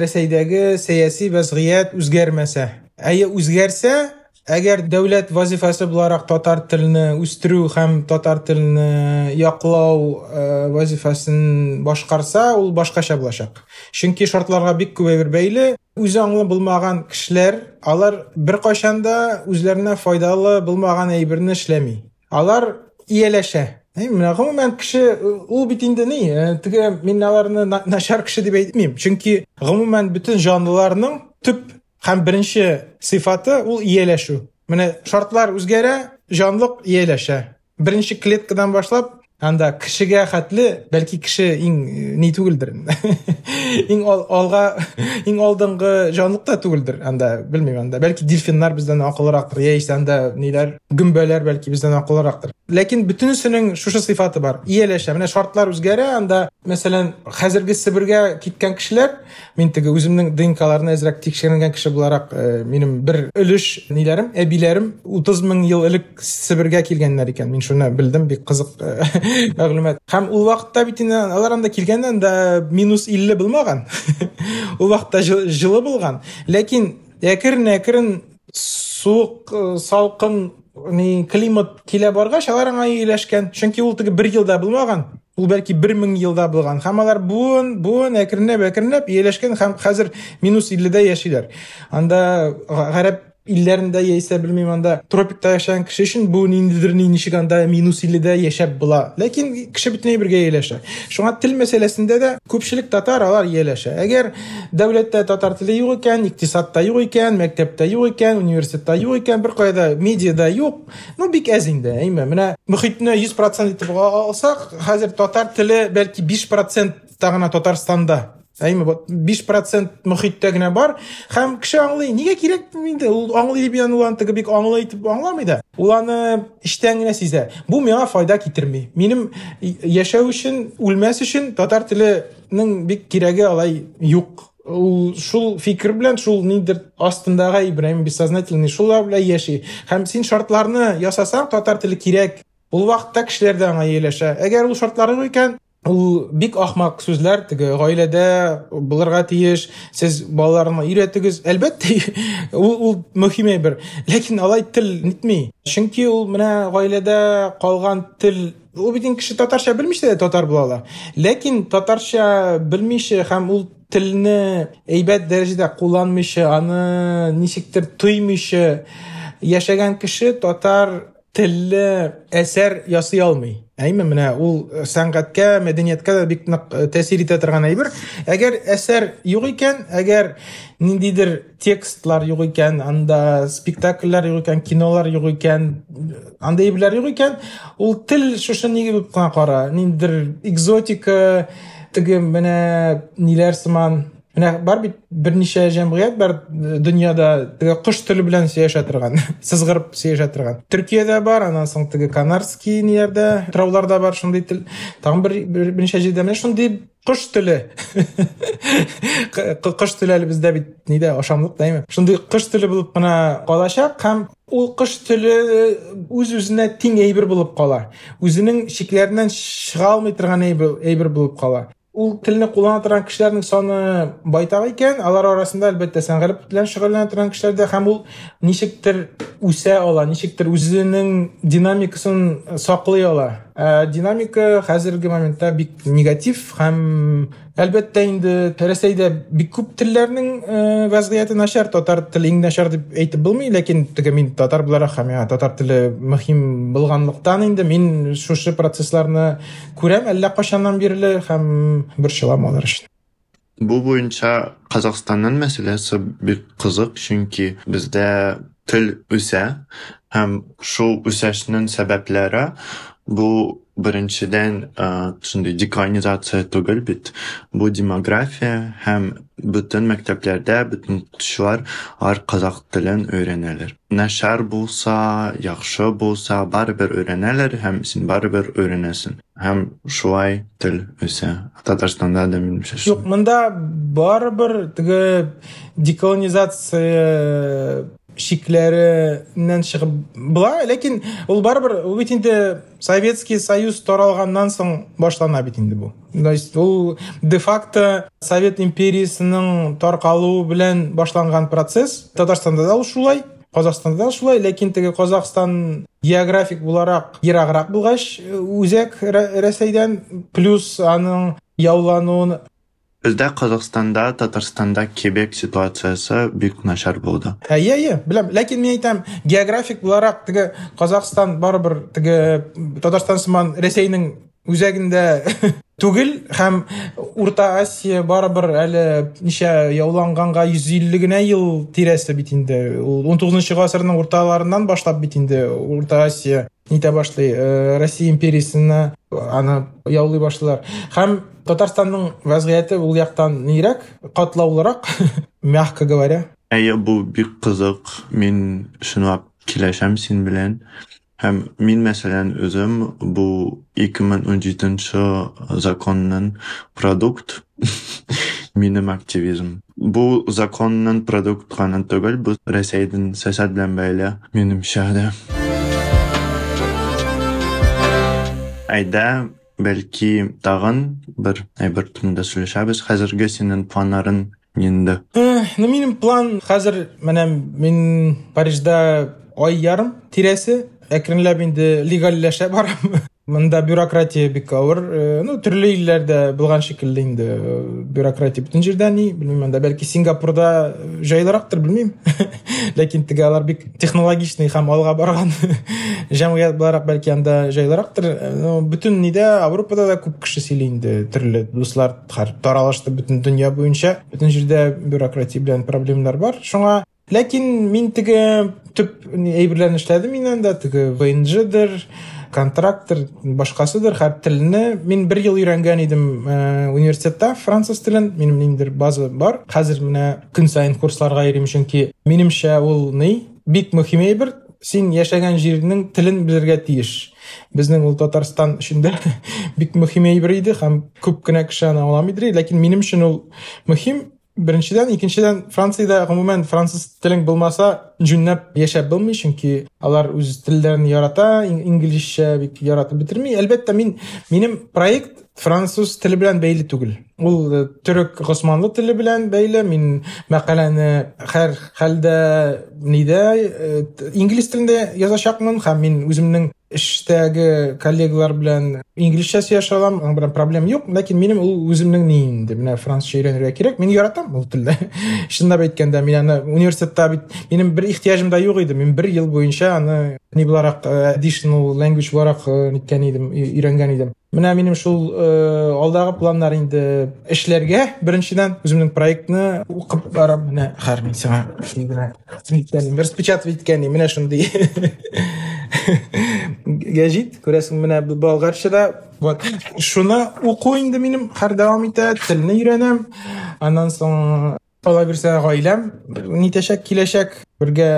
рәсәйдәге сәяси вәзгыять үзгәрмәсә әйе үзгәрсә әгәр дәүләт вазифасы буларак татар телене үстерү һәм татар телене яклау э, вазифасын башкарса ул башкача булачак. Чөнки шартларга бик күп бәйле. Үзе аңлы булмаган кешеләр алар беркайчан да үзләренә файдалы булмаган әйберне эшләми. Алар ияләшә. Менә гомумән кеше ул бит инде ни? Теге мин аларны начар кеше дип әйтмим. Чөнки гомумән бөтен җанлыларның төп һәм беренче сыйфаты ул ияләшү. Менә шартлар үзгәрә җанлык ияләшә. Беренче клеткадан башлап hamda kishiga xatli balki kishi иң ni tugildir eng olg'a eng oldingi jonliqda tugildir anda bilmayman anda balki delfinlar bizdan анда yoki anda nilar gumbalar balki bizdan aqlliroqdir lekin butunisining shusha sifati bor iyalashi mana shartlar o'zgara anda masalan hozirgi sibirga ketgan kishilar men tigi o'zimning dnklarni azroq tekshirgan kishi bo'laraq mening bir ulush nilarim abilarim o'ttiz ел элек ilk sibirga kelganlar ekan шуны shuni bildim bek qiziq мәгълүмат һәм ул вакытта бит инде алар анда килгәндә да минус илле булмаган. Ул вакытта җылы булган. Ләкин әкрен әкрен суык салкын ни климат килә баргач алар аңа ияләшкән. Чөнки ул теге бер елда булмаган. Ул бәлки бер мең елда булган. Һәм алар буын буын әкренләп әкренләп ияләшкән һәм хәзер минус илледә анда гарәп илләрендә яисә белмим анда тропикта яшәгән кеше өчен бу ниндидер ни ничек анда минус илледә яшәп була ләкин кеше бөтенләй бергә ияләшә шуңа тел мәсьәләсендә дә күпчелек татар алар ияләшә әгәр дәүләттә татар теле юк икән икътисадта юк икән мәктәптә юк икән университетта юк икән беркайда медиада юк ну бик әз инде әйме менә мөхитне йөз процент итеп алсак хәзер татар теле бәлки биш процентта гына татарстанда әйме биш процент мөхиттә генә бар һәм кеше аңлый нигә кирәк инде ул аңлый дип ул аны теге бик аңлый итеп аңламый да ул аны эчтән генә сизә бу миңа файда китерми минем яшәү өчен үлмәс өчен татар теленең бик кирәге алай юк ул шул фикер белән шул ниндер астындагы ибраһим бессознательный шулар белән яши һәм син шартларны ясасаң татар теле кирәк ул вакытта кешеләр дә аңа ияләшә әгәр ул шартлар юк икән ул бик ахмак сүзләр теге гаиләдә булырга тиеш сез балаларны өйрәтегез. Әлбәттә ул ул мөһим әйбер ләкин алай тел нитми чөнки ул менә гаиләдә калган тел ул бит кеше татарча белмичә татар була ала ләкин татарча белмичә һәм ул телне әйбәт дәрәҗәдә кулланмыйча аны ничектер тоймыйча яшәгән кеше татар телле әсәр ясый әйме менә ул сәнгатькә мәдәнияткә дә бик нык тәэсир итә торган әйбер. Әгәр әсәр юк икән әгәр ниндидер текстлар юк икән анда спектакльләр юк икән кинолар юк икән андай әйберләр юк икән ул тел шушы ни дип кына кара. Ниндидер экзотика теге менә ниләр сыман менә бар бит берничә җәмгыять бар дөньяда теге кош теле белән сөйләшә торган сызгырып сөйләшә торган төркиядә бар аннан соң теге канарский ниләрдә трауларда бар шундый тел тагын бер берничә җирдә менә шундый кош теле кош теле әле бездә бит нидә ашамлык дәйме шундый кош теле булып кына калачак һәм ул кош теле үз үзенә тиң әйбер булып кала үзенең чикләреннән чыга алмый торган әйбер булып кала ул телне куллана торган кешеләрнең саны байтак икән алар арасында әлбәттә сәнгать белән шөгыльләнә торган кешеләр дә һәм ул ничектер үсә ала ничектер үзенең динамикасын саклый ала. Динамика хәзерге моментта бик негатив һәм әлбәттә инде рәсәйдә бик күп телләрнең вәзгыяте начар татар теле иң начар дип әйтеп булмый ләкин теге мин татар буларак һәм татар теле мөһим булганлыктан инде мин шушы процессларны күрәм әллә качаннан бирле һәм борчылам алар өчен. Бу буенча казакстанның мәсьәләсе бик кызык чөнки бездә тел үсә һәм шул үсәшнең сәбәпләре бу беренчедән шундый деколонизация түгел бит бу демография һәм бөтен мәктәпләрдә бөтен укытучылар алар казак телен өйрәнәләр начар булса яхшы булса барыбер өйрәнәләр һәм син барыбер өйрәнәсең һәм шулай тел үсә татарстанда да минемчә юк монда барыбер теге деколонизация шикләреннән чыгып була ләкин ул барыбер ул бит инде советский союз таралганнан соң башлана бит инде бу то есть ул де факто совет империясының таркалуы белән башланган процесс. Татарстанда да ул шулай казакстанда да шулай ләкин теге казакстан географик буларак ераграк булгач үзәк рәсәйдән плюс аның яулануын Бездә Казакстанда, Татарстанда кебек ситуациясы бик начар булды. Иә, иә, беләм. Ләкин мин әйтәм, географик буларак теге Казакстан барыбер теге Татарстан сыман Рәсәйнең үзәгендә түгел һәм Урта Азия барыбер әле ничә яуланганга 150 генә ел тирәсе бит инде. Ул 19 гасырның урталарыннан башлап бит инде Урта Азия нитә башлый, Россия империясына аны яулый башлар. Һәм Татарстанның вазгыяте ул яктан нирәк, катлаулырак, мягко говоря. Әйе, бу бик кызык. Мин шуны киләшәм син. Һәм мин мәсәлән үзем бу 2017 законның продукт минем активизм. Бу законның продукт гына түгел, бу Рәсәйдән сәясәт белән бәйле минемчә дә. Бәлки тагын бер әйбер турында сөйләшәбез. Хәзерге синең планнарың нинди? Ну, минем план хәзер менә мин Парижда ай ярым тирәсе әкренләп инде легалләшә барам. Монда бюрократия бик авыр. Ну, төрле илләрдә булган шикелле инде бюрократия бөтен җирдә ни, белмим, анда бәлки Сингапурда җайлырактыр, белмим. Ләкин теге алар бик технологичный һәм алга барган җәмгыять буларак бәлки анда җайлырактыр. Ну, бөтен нидә Европада да күп кеше сөйли инде, төрле дуслар таралышты бөтен дөнья буенча. Бөтен җирдә бюрократия белән проблемалар бар. Шуңа Ләкин теге төп әйберләрне эшләдем мин анда, теге ВНЖдер, контракттыр, башкасыдыр, һәр телне мин бер ел өйрәнгән идем университетта, француз телен, минем ниндер база бар. Хәзер менә көн сайын курсларга йөрим, чөнки минемчә ул ни бик мөһим әйбер. Син яшәгән җирнең телен белергә тиеш. Безнең ул Татарстан өчен бик мөһим әйбер иде һәм күп кенә кеше аны аңламый, ләкин минем өчен ул мөһим Беренчедән, икенчедән Франциядә гомумән француз телең булмаса, җүннәп яшәп булмый, чөнки алар үз телләрен ярата, инглизчә бик яратып бетерми. Әлбәттә, мин минем проект француз теле белән бәйле түгел. Ул төрек госманлы теле белән бәйле. Мин мәкаләне һәр хәлдә нидә инглиз телендә язачакмын һәм мин үземнең эштәге коллегалар белән инглизчә сөйләшә алам, аның белән проблем юк, ләкин минем ул үземнең ни инде, менә французча өйрәнергә кирәк. Мин яратам ул телдә. Чынлап әйткәндә, мин аны университетта бит минем бер ихтияҗым да юк иде. Мин бер ел буенча аны ни буларак additional language буларак ниткән идем, өйрәнгән идем. Менә минем шул алдагы планнар инде эшләргә, беренчедән үземнең проектны укып барам. Менә һәр мин сиңа распечатать иткән, менә шундый. Гәҗит күрәсең менә болгарчада вот шуны уку инде минем һәр дәвам итә телне өйрәнәм. Аннан соң ала бирсә гаиләм нитәчәк киләчәк бергә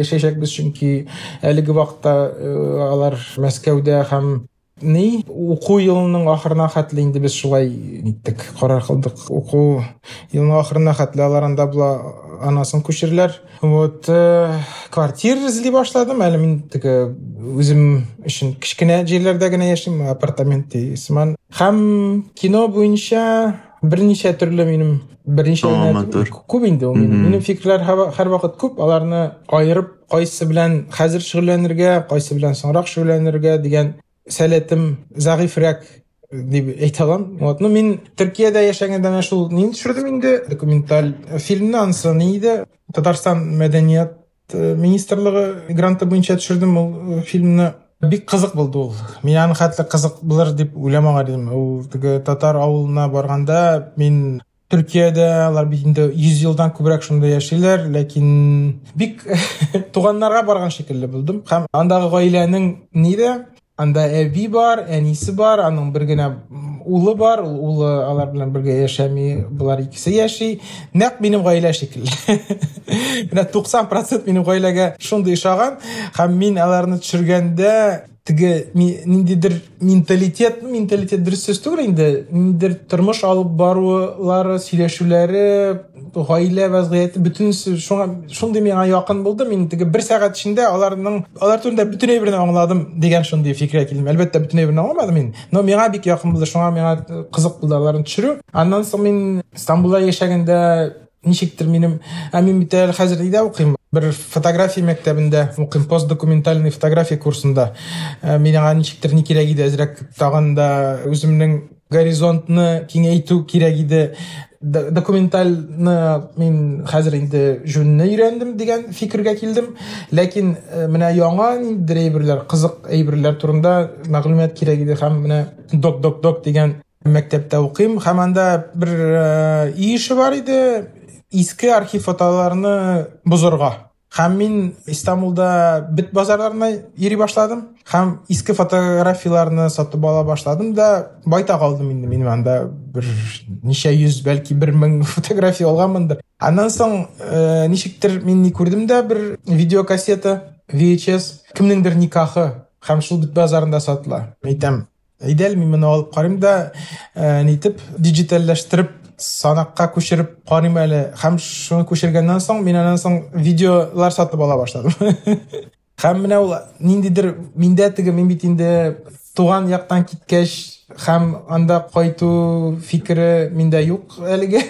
яшәячәкбез. Чөнки әлеге вакытта алар мәскәүдә һәм ни уку елының ахырына хәтле инде без шулай ниттек карар кылдык. Уку елның ахырына хәтле алар анда була анасын күчерәләр вот квартира эзли башладым. Әле мин теге үзем өчен кечкенә җирләрдә генә яшим апартамент сыман һәм кино буенча берничә төрле минем берничә күп инде ул минем. Фикерләр һәр вакыт күп. Аларны аерып кайсы белән хәзер шөгыльләнергә кайсы белән соңрак шөгыльләнергә дигән сәләтем зәгыйфрәк дип әйтә алам. Вот, ну мин Төркиядә яшәгәндә менә шул нин төшердем инде документаль фильмны ансы ни иде Татарстан мәдәният министрлыгы гранты буенча төшердем ул фильмны. Бик кызык булды ул. Мин аны хәтле кызык булыр дип уйламаган идем. Ул теге татар авылына барганда мин Төркиядә алар бит инде 100 елдан күбрәк шунда яшиләр, ләкин бик туганнарга барган шикелле булдым. Һәм андагы гаиләнең нидә анда әби бар, әнисе бар, аның бер генә улы бар, улы алар белән бергә яшәми, булар икесе яши. Нәкъ минем гаилә шикелле. Менә 90% минем гаиләгә шундый ишаган, һәм мин аларны төшергәндә теге ниндидер менталитет, менталитет дөрес сүз түгел инде, ниндидер тормыш алып барулары, сөйләшүләре, гаилә вазгыяте бөтен шуңа шундый миңа якын булды. Мин теге бер сәгать эчендә аларның алар турында бөтен әйберне аңладым дигән шундый фикергә килдем. Әлбәттә бөтен әйберне аңламадым мин, но миңа бик якын булды. Шуңа миңа кызык булды аларны төшерү. Аннан соң мин Стамбулда яшәгәндә ничектер минем, ә мин бит әле хәзер өйдә укыйм. бір фотография мектебінде оқимын постдокументальный фотография курсында ә, мен аған ничектир не керек еді әзірәк тағында өзімнің горизонтны кеңейту керек еді документальны мен хәзер инде жөніне өйрәндем дигән фикергә килдем ләкин менә яңа ниндидер әйберләр кызык әйберләр турында мәгълүмат кирәк иде һәм менә док док док дигән мәктәптә укыйм һәм анда бер ише бар иде Иске архив фотоларны бозорга һәм мин Истанбулда бит базарларына йөри башладым. Һәм иске фотографияларны сатып ала башладым да байтак алдым инде. Минем анда бер ничә йөз бәлки бер мең фотография алганмындыр аннан соң ә, ничектер мин ни күрдем дә видеокассета VHS кемнеңдер никахы һәм шул бит базарында сатыла. Әйтәм әйдә мин моны алып карыйм да ә, нитеп санаққа көшіріп қараймын әлі һәм шуны көшіргеннен соң мен анан соң видеолар сатып ала башладым һәм менә ул ниндидер миндә теге мин бит инде туган яктан киткәч һәм анда кайту фикере миндә юк әлегә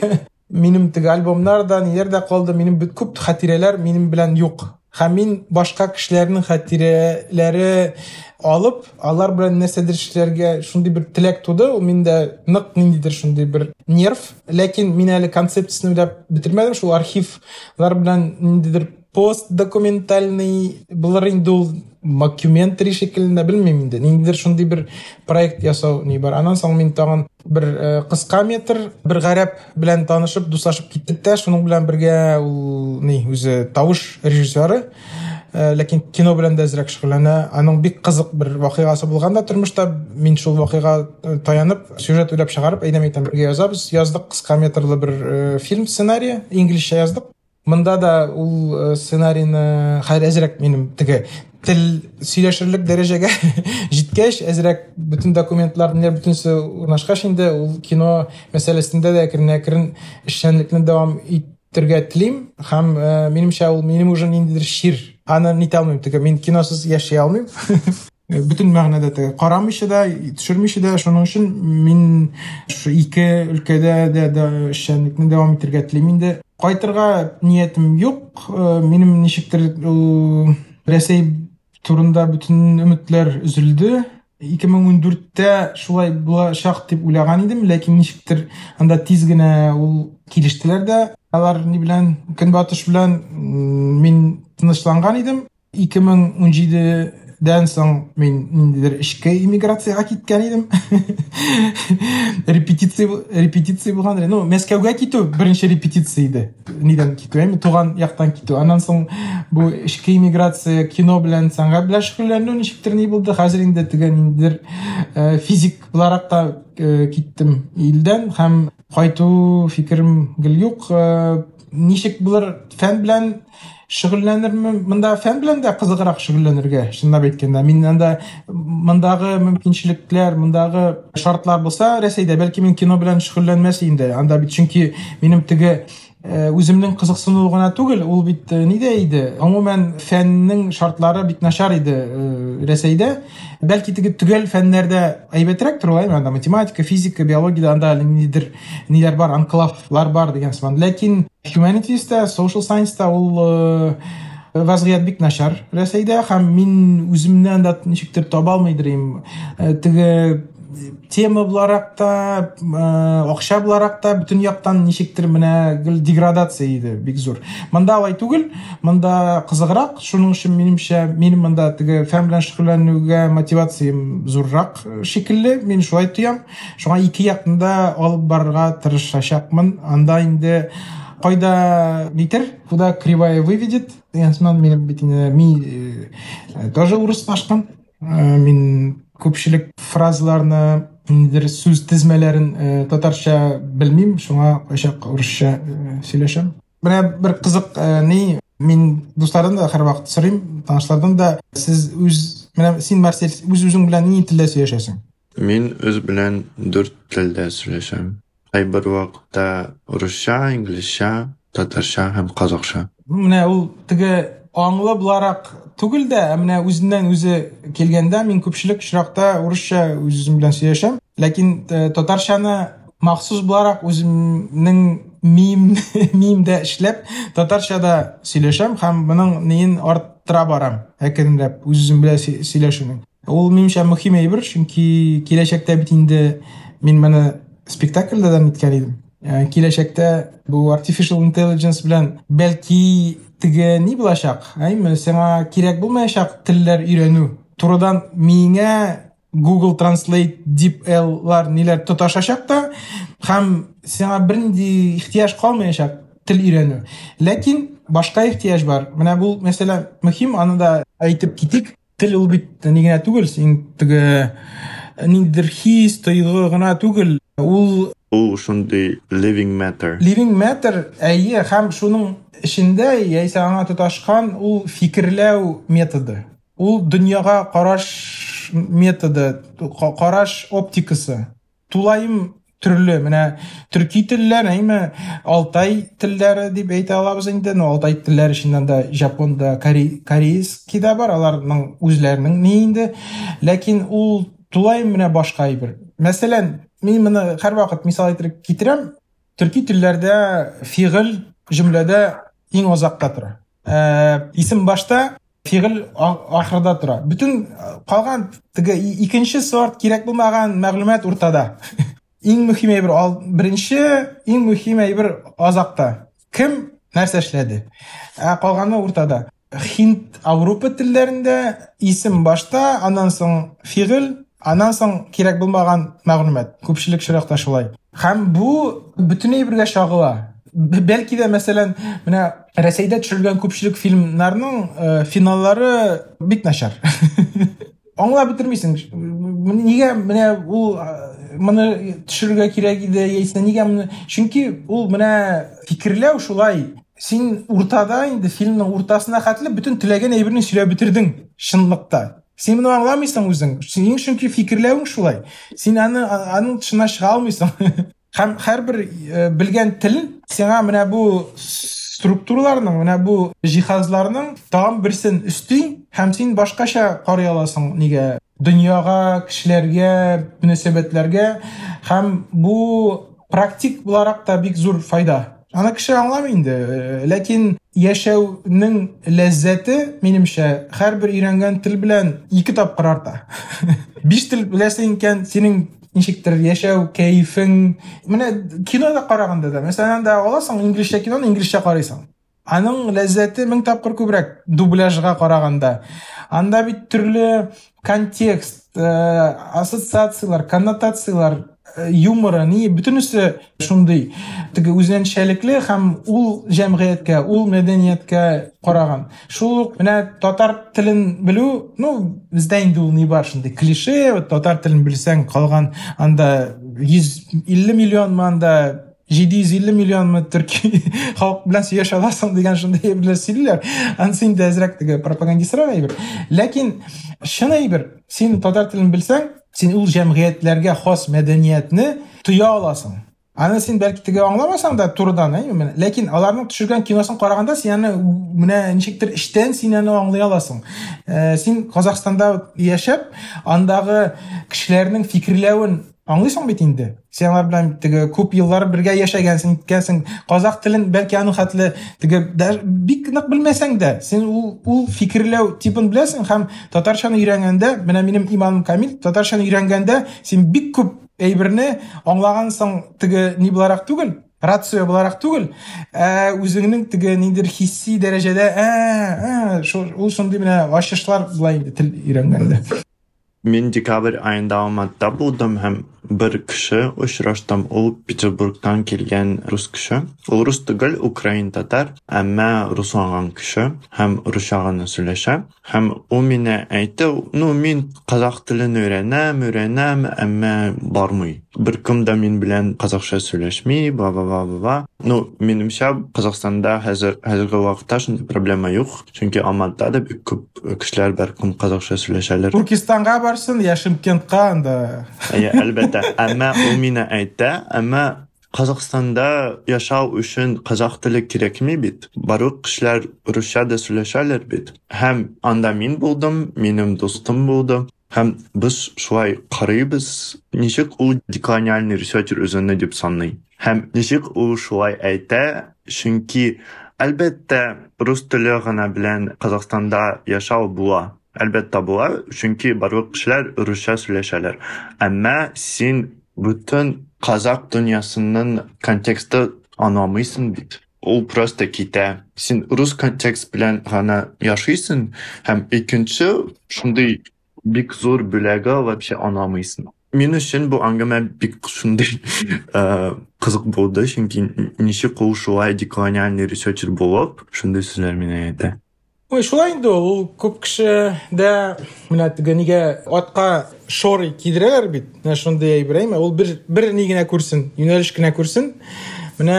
минем теге альбомнар да ниләр дә калды минем бит күп хатирәләр минем белән юк һәм мин башка кешеләрнең хатирәләре алып алар белән нәрсәдер эшләргә шундый бер теләк туды ул миндә нык ниндидер шундый бер нерв ләкин мин әле концепциясын уйлап бетермәдем шул архивлар белән ниндидер пост документальный булыр инде ул мокюментари шикелле белмим инде. Ниндидер шундый бер проект ясау ни бар. Анан соң мин тагын бер кыска метр бер гарәп белән танышып дуслашып киттек тә. Шуның белән бергә ул ни үзе тавыш режиссеры ләкин кино белән дә әзрәк шөгыльләнә. Аның бик кызык бер вакыйгасы булган да тормышта мин шул вакыйга таянып сюжет уйлап чыгарып әйдәм әйтәм бергә язабыз. Яздык кыска метрлы бер фильм сценарий. Инглизчә яздык. Мында да ул сценарийны хәзер әзрәк минем теге тел сөйләшерлек дәрәҗәгә җиткәч әзрәк бөтен документлар ниләр бөтенсе урнашкач инде ул кино мәсьәләсендә дә әкрен әкрен эшчәнлекне дәвам итәргә телим. Һәм минемчә ул минем уже ниндидер шир. Аны ните алмыйм теге мин киносыз яшәй алмыйм. мәгънәдә теге карамыйча да шуның өчен мин шу ике өлкәдә дә эшчәнлекне дәвам итәргә телим инде кайтырга ниятем юк минем ничектер рәсәй турында бөтен өметләр өзелде 2014тә шулай булачак дип уйлаган идем ләкин ничектер анда тиз генә ул килештеләр дә алар ни белән көнбатыш белән мин тынычланган идем 2017дән соң мин ниндидер эчке иммиграцияга киткән идем репетиция репетиция булган ну мәскәүгә китү беренче репетиция иде нидән китү әйме туган яктан китү аннан соң бу эчке иммиграция кино шөгыльләнү ничектер ни булды хәзер инде теге ниндидер физик буларак та киттем илдән һәм кайту фикерем гел юк ничек булыр фән белән шөгыльләнермен монда фән белән дә кызыграк шөгыльләнергә чынлап әйткәндә мин анда мондагы мөмкинчелекләр мондагы шартлар булса рәсәйдә бәлки мин кино белән шөгыльләнмәс инде анда бит чөнки минем теге үземнең кызыксынуы гына түгел ул бит нидә иде гомумән фәннең шартлары бик начар иде рәсәйдә бәлки теге төгәл фәннәрдә әйбәтрәктер ул анда математика физика биологиядә анда ниндидер ниләр бар анклавлар бар дигән сыман. Ләкин humanities-та social science-та ул вазгыять бик начар рәсәйдә һәм мин үземне анда ничектер таба алмыйдыр теге тема буларак та акча буларак та бөтен яктан ничектер менә гел деградация иде бик зур. Монда алай түгел. Монда кызыграк шуның өчен минемчә минем монда теге фән белән мотивациям зуррак шикелле. Мин шулай тоям. Шуңа ике якны алып барырга тырышачакмын. Анда инде кайда нитер куда кривая выведет? Дигән сыман минем ми тоже урыслашкан мин күпчелек фразаларны ниндидер сүз тезмәләрен татарча белмим шуңа кайчак урысча сөйләшәм. Менә бер кызык ни мин дуслардан да һәрвакыт сорыйм танышлардан да сез үз менә син марсель үз үзең белән ни телдә сөйләшәсең мин үз белән дүрт телдә сөйләшәм кайбер вакытта урысча инглизчә татарча һәм казакча менә ул теге аңлы буларак түгел дә менә үзеннән үзе килгәндә мин күпчелек очракта урысча үзем белән сөйләшәм ләкин татарчаны махсус буларак үземнең мим мимдә эшләп татарчада сөйләшәм һәм моның неен арттыра барам әкренләп үзем белән сөйләшүнең ул минемчә мөһим әйбер чөнки киләчәктә бит инде мин моны спектакльдә дә әйткән идем. Ә, киләчәктә бу artificial intelligence белән бәлки теге ни булачак әйме сиңа кирәк булмаячак телләр өйрәнү турыдан миңа google translate дип лар ниләр тоташачак та һәм сиңа бернинди ихтыяж калмаячак тел өйрәнү ләкин башка ихтыяж бар. Менә бу мәсәлән мөһим аны да әйтеп китик. Тел ул бит ни генә түгел ниндидер хис тойгы гына түгел ул ул шундый living matter. Living matter әйе һәм шуның эчендә яисә аңа тоташкан ул фикерләү методы ул дөньяга караш методы караш оптикасы тулайым төрле менә төрки телләр әйме алтай телләре дип әйтә алабыз инде но алтай телләре чыннан да жапонда корейский да бар аларның үзләренең ни инде ләкин ул тулайым менә башка әйбер мәсәлән мин моны һәрвакыт мисал итеп китерәм. Төрки телләрдә фигыль җөмләдә иң азакта тора. Ә, исем башта фигыль ахырда тора. Бөтен калган теге икенче сорт кирәк булмаган мәгълүмат уртада. Иң мөһим әйбер беренче иң мөһим әйбер азакта кем нәрсә эшләде? Ә калганы уртада. Хинд авропа телләрендә исем башта аннан соң фигыль анан соң кирәк булмаган мәгълүмат күпчелек очракта шулай һәм бу бөтенләй бергә чагыла. Бәлки дә мәсәлән менә рәсәйдә төшерелгән күпчелек фильмнарның э, финаллары бик начар. Аңлап бетермисең. Нигә менә ул э, моны төшерергә кирәк иде яисә нигә моны? Чөнки ул менә фикерләү шулай. Син уртада инде фильмның уртасына хәтле бөтен теләгән әйберне сөйләп бетердең чынлыкта сен мұны аңламайсың өзің. Сенің чөнки фикірләуің шулай. Сен аны аның тышына шыға алмайсың. Һәм һәрбір білген тіл сиңа менә бу структураларның менә бу жиһазларның тагын берсен өсти һәм син башкача карый аласың. Нигә дөньяга кешеләргә мөнәсәбәтләргә. Һәм бу практик буларак та бик зур файда. Аны кеше аңламый инде. Ләкин яшәүнең ләззәте минемчә һәрбер өйрәнгән тел белән ике тапкыр арта. Биш тел беләсең икән синең ничектер яшәү кәефең. Менә кинода караганда да мәсәлән да аласың инглизчә киноны инглизчә карыйсың. Аның ләззәте мең тапкыр күбрәк дубляжга караганда. Анда бит төрле контекст ассоциациялар коннотациялар юморы ни бөтенесе шундый. Теге үзенчәлекле һәм ул җәмгыятькә ул мәдәнияткә караган. Шул ук менә татар телен белү ну бездә инде ул ни бар шундый клише татар телен белсәң калган анда йөз илле миллионмы анда жеті жүз елу миллионмы түрки халык белән сөйләшә аласың дигән шундый әйберләр сөйлиләр. Анысы инде әзрәк теге пропагандистрак әйбер. Ләкин чын әйбер син татар телен белсәң сен ул җәмгыятьләргә хас мәдәниятне тоя аласың аны син бәлки теге аңламасаң да турыдан әйме ләкин аларның төшергән киносын караганда син аны менә ничектер эчтән син аны аңлый аласың ә, син казакстанда яшәп андагы кешеләрнең фикерләвен аңлыйсың бит инде сен алар белән теге күп еллар бергә яшәгәнсең иткәнсең казак телен бәлки аның хәтле теге бик нык белмәсәң дә сен ул ул фикерләү типын беләсең һәм татарчаны өйрәнгәндә менә минем иманым камил татарчаны өйрәнгәндә син бик күп әйберне аңлагансың теге ни буларак түгел рация буларак түгел ә үзеңнең теге ниндидер хисси дәрәҗәдә ә ул шундый менә ачышлар була инде тел өйрәнгәндә мин декабрь айында алматыда булдым һәм бер кеше очраштым ул петербургтан килгән рус кеше ул рус түгел украин татар әмма рус аңлаган кеше һәм русча гына сөйләшә һәм ул мине әйтте ну мин казак телен өйрәнәм өйрәнәм әмма бармый беркем дә мин белән казакча сөйләшми ба ба ба ба ну минемчә казакстанда хәзер хәзерге вакытта шундый проблема юк чөнки алматыда да бик күп кешеләр бәлкем казакча сөйләшәләр туркистанга барсын я шымкентка анда әлбәттә әмма ул мине әйтте әмма Қазақстанда яшау өчен казак теле кирәкми бит. Барлык кешеләр русча да сөйләшәләр бит. Һәм анда мин булдым, минем дустым булды. Һәм без шулай карыйбыз, ничек ул деколониальный ресерчер үзенне дип саный. Һәм ничек ул шулай әйтә? Чөнки әлбәттә рус теле гына белән Казахстанда яшәү була. Әлбәттә була, чөнки барлык кешеләр русча сөйләшәләр. Әмма син бөтен казак дөньясының контексты аңламыйсың бит. Ул просто китә. Син рус контекст белән гына яшыйсың һәм икенче шундый бик зур бүләге вообще аңламыйсың. Мин өчен бу аңгәмә бик шундый э, кызык булды, чөнки ничек ул шулай деколониальный ресерчер булып, шундый сүзләр мине әйтә. Ой, шулай инде ул ул күп кеше дә менә теге нигә атка шоры кидерәләр бит. Менә шундый әйбер әйме, ул бер бер ни генә күрсен, юнәлеш кенә күрсен. Менә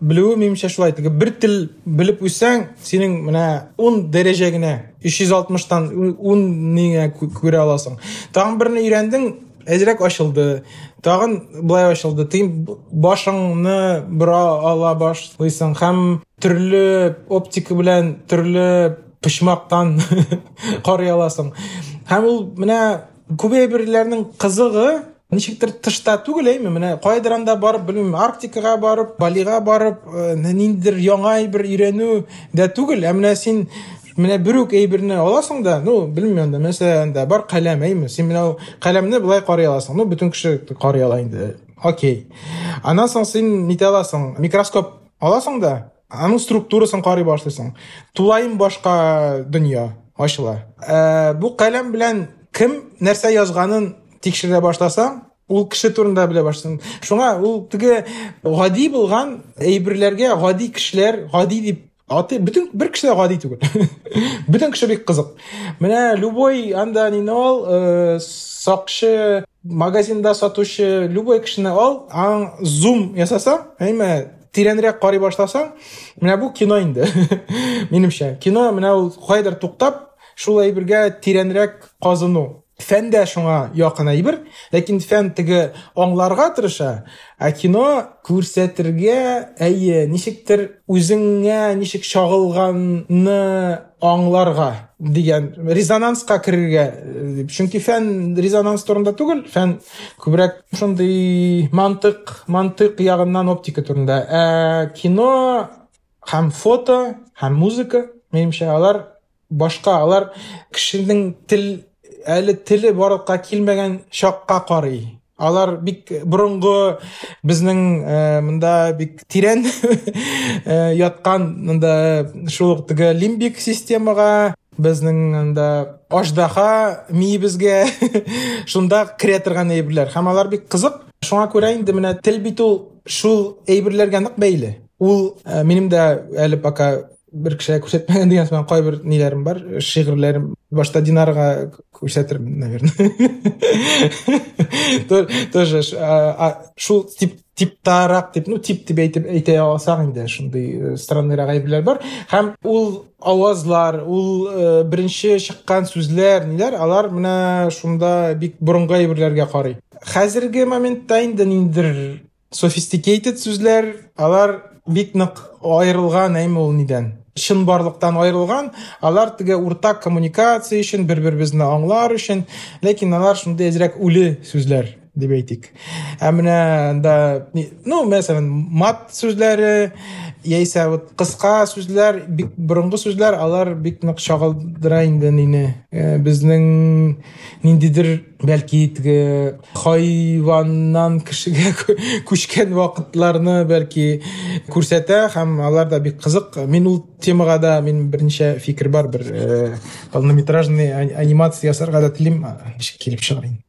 белүе минемчә шулай. Теге бер тел белеп үссәң, синең менә 10 дәрәҗә генә 360-тан 10 нигә кү- күрә аласың. Тагын берне өйрәндең, әзрәк ачылды. Тагын былай ачылды. Тыйм башыңны бера ала башлыйсың һәм төрле оптика белән төрле почмактан карый аласың. Һәм ул менә күп әйберләрнең кызыгы ничектер тышта түгел әйме менә кайдыр барып белмим арктикага барып балига барып э, ниндидер яңа әйбер өйрәнү дә түгел ә менә син менә бер үк әйберне аласың да ну белмим анда мәсәлән бар каләм әйме? Син менә ул былай карый аласың. Ну бөтен кеше карый ала инде. Окей. Аннан соң син нитә аласың? Микроскоп аласың да аның структурасын карый башлыйсың. Тулайым башка дөнья ачыла. Ә, бу каләм белән кем нәрсә язганын тикшерә башласаң ул кеше турында белә башлыйсың. Шуңа ул теге гади булган әйберләргә гади кешеләр гади дип бер кеше дә гади түгел бөтен кеше бик кызык менә любой анда нине ал э, сакчы магазинда сатучы любой кешене ал аң зум ясасаң әйме тирәнрәк карый башласаң менә бу кино инде. Минемчә кино менә ул кайдыр туктап шул әйбергә тирәнрәк казыну фән дә шуңа якын әйбер. Ләкин фән теге аңларга тырыша ә кино күрсәтергә әйе ничектер үзеңә ничек чагылганны аңларга дигән резонанска керергә э, чөнки фән резонанс турында түгел фән күбрәк шундый мантык мантык ягыннан оптика турында ә кино һәм фото һәм музыка минемчә алар башка алар кешенең тел әле теле барлыкка килмәгән чакка карый алар бик борынгы безнең э, монда бик э, яткан монда шул ук теге лимбик системага безнең анда аждаһа миебезгә шунда керә торган әйберләр һәм алар бик кызык шуңа күрә инде менә бит ул шул әйберләргә нык бәйле. Ул э, минем дә әле пока бер кешегә күрсәтмәгән дигән сыман кайбер ниләрем бар шигырьләрем башта динарга күрсәтермен наверное То- тоже шул тип типтарак дип ну тип дип әйтеп әйтә алсак инде шундый э, странныйрак әйберләр бар һәм ул авазлар ул беренче чыккан сүзләр ниләр алар менә шунда бик борынгы әйберләргә карый хәзерге моментта инде ниндидер sophisticated сүзләр алар бик нык аерылган әйме ул нидән чын барлыктан аерылган алар теге уртак коммуникация өчен бер беребезне аңлар өчен ләкин алар шундый әзрәк үле сүзләр ә анда ни- ну мәсәлән мат сүзләре яисә вот кыска сүзләр бик борынгы сүзләр алар бик нык чагылдыра инде нине. Э, безнең ниндидер бәлки теге хайваннан кешегә күчкән вакытларны бәлки күрсәтә һәм алар да бик кызык. Мин ул темага да мин берничә фикер бар бер э, полнометражный ани- анимация ясарга да телим килеп чыгар инде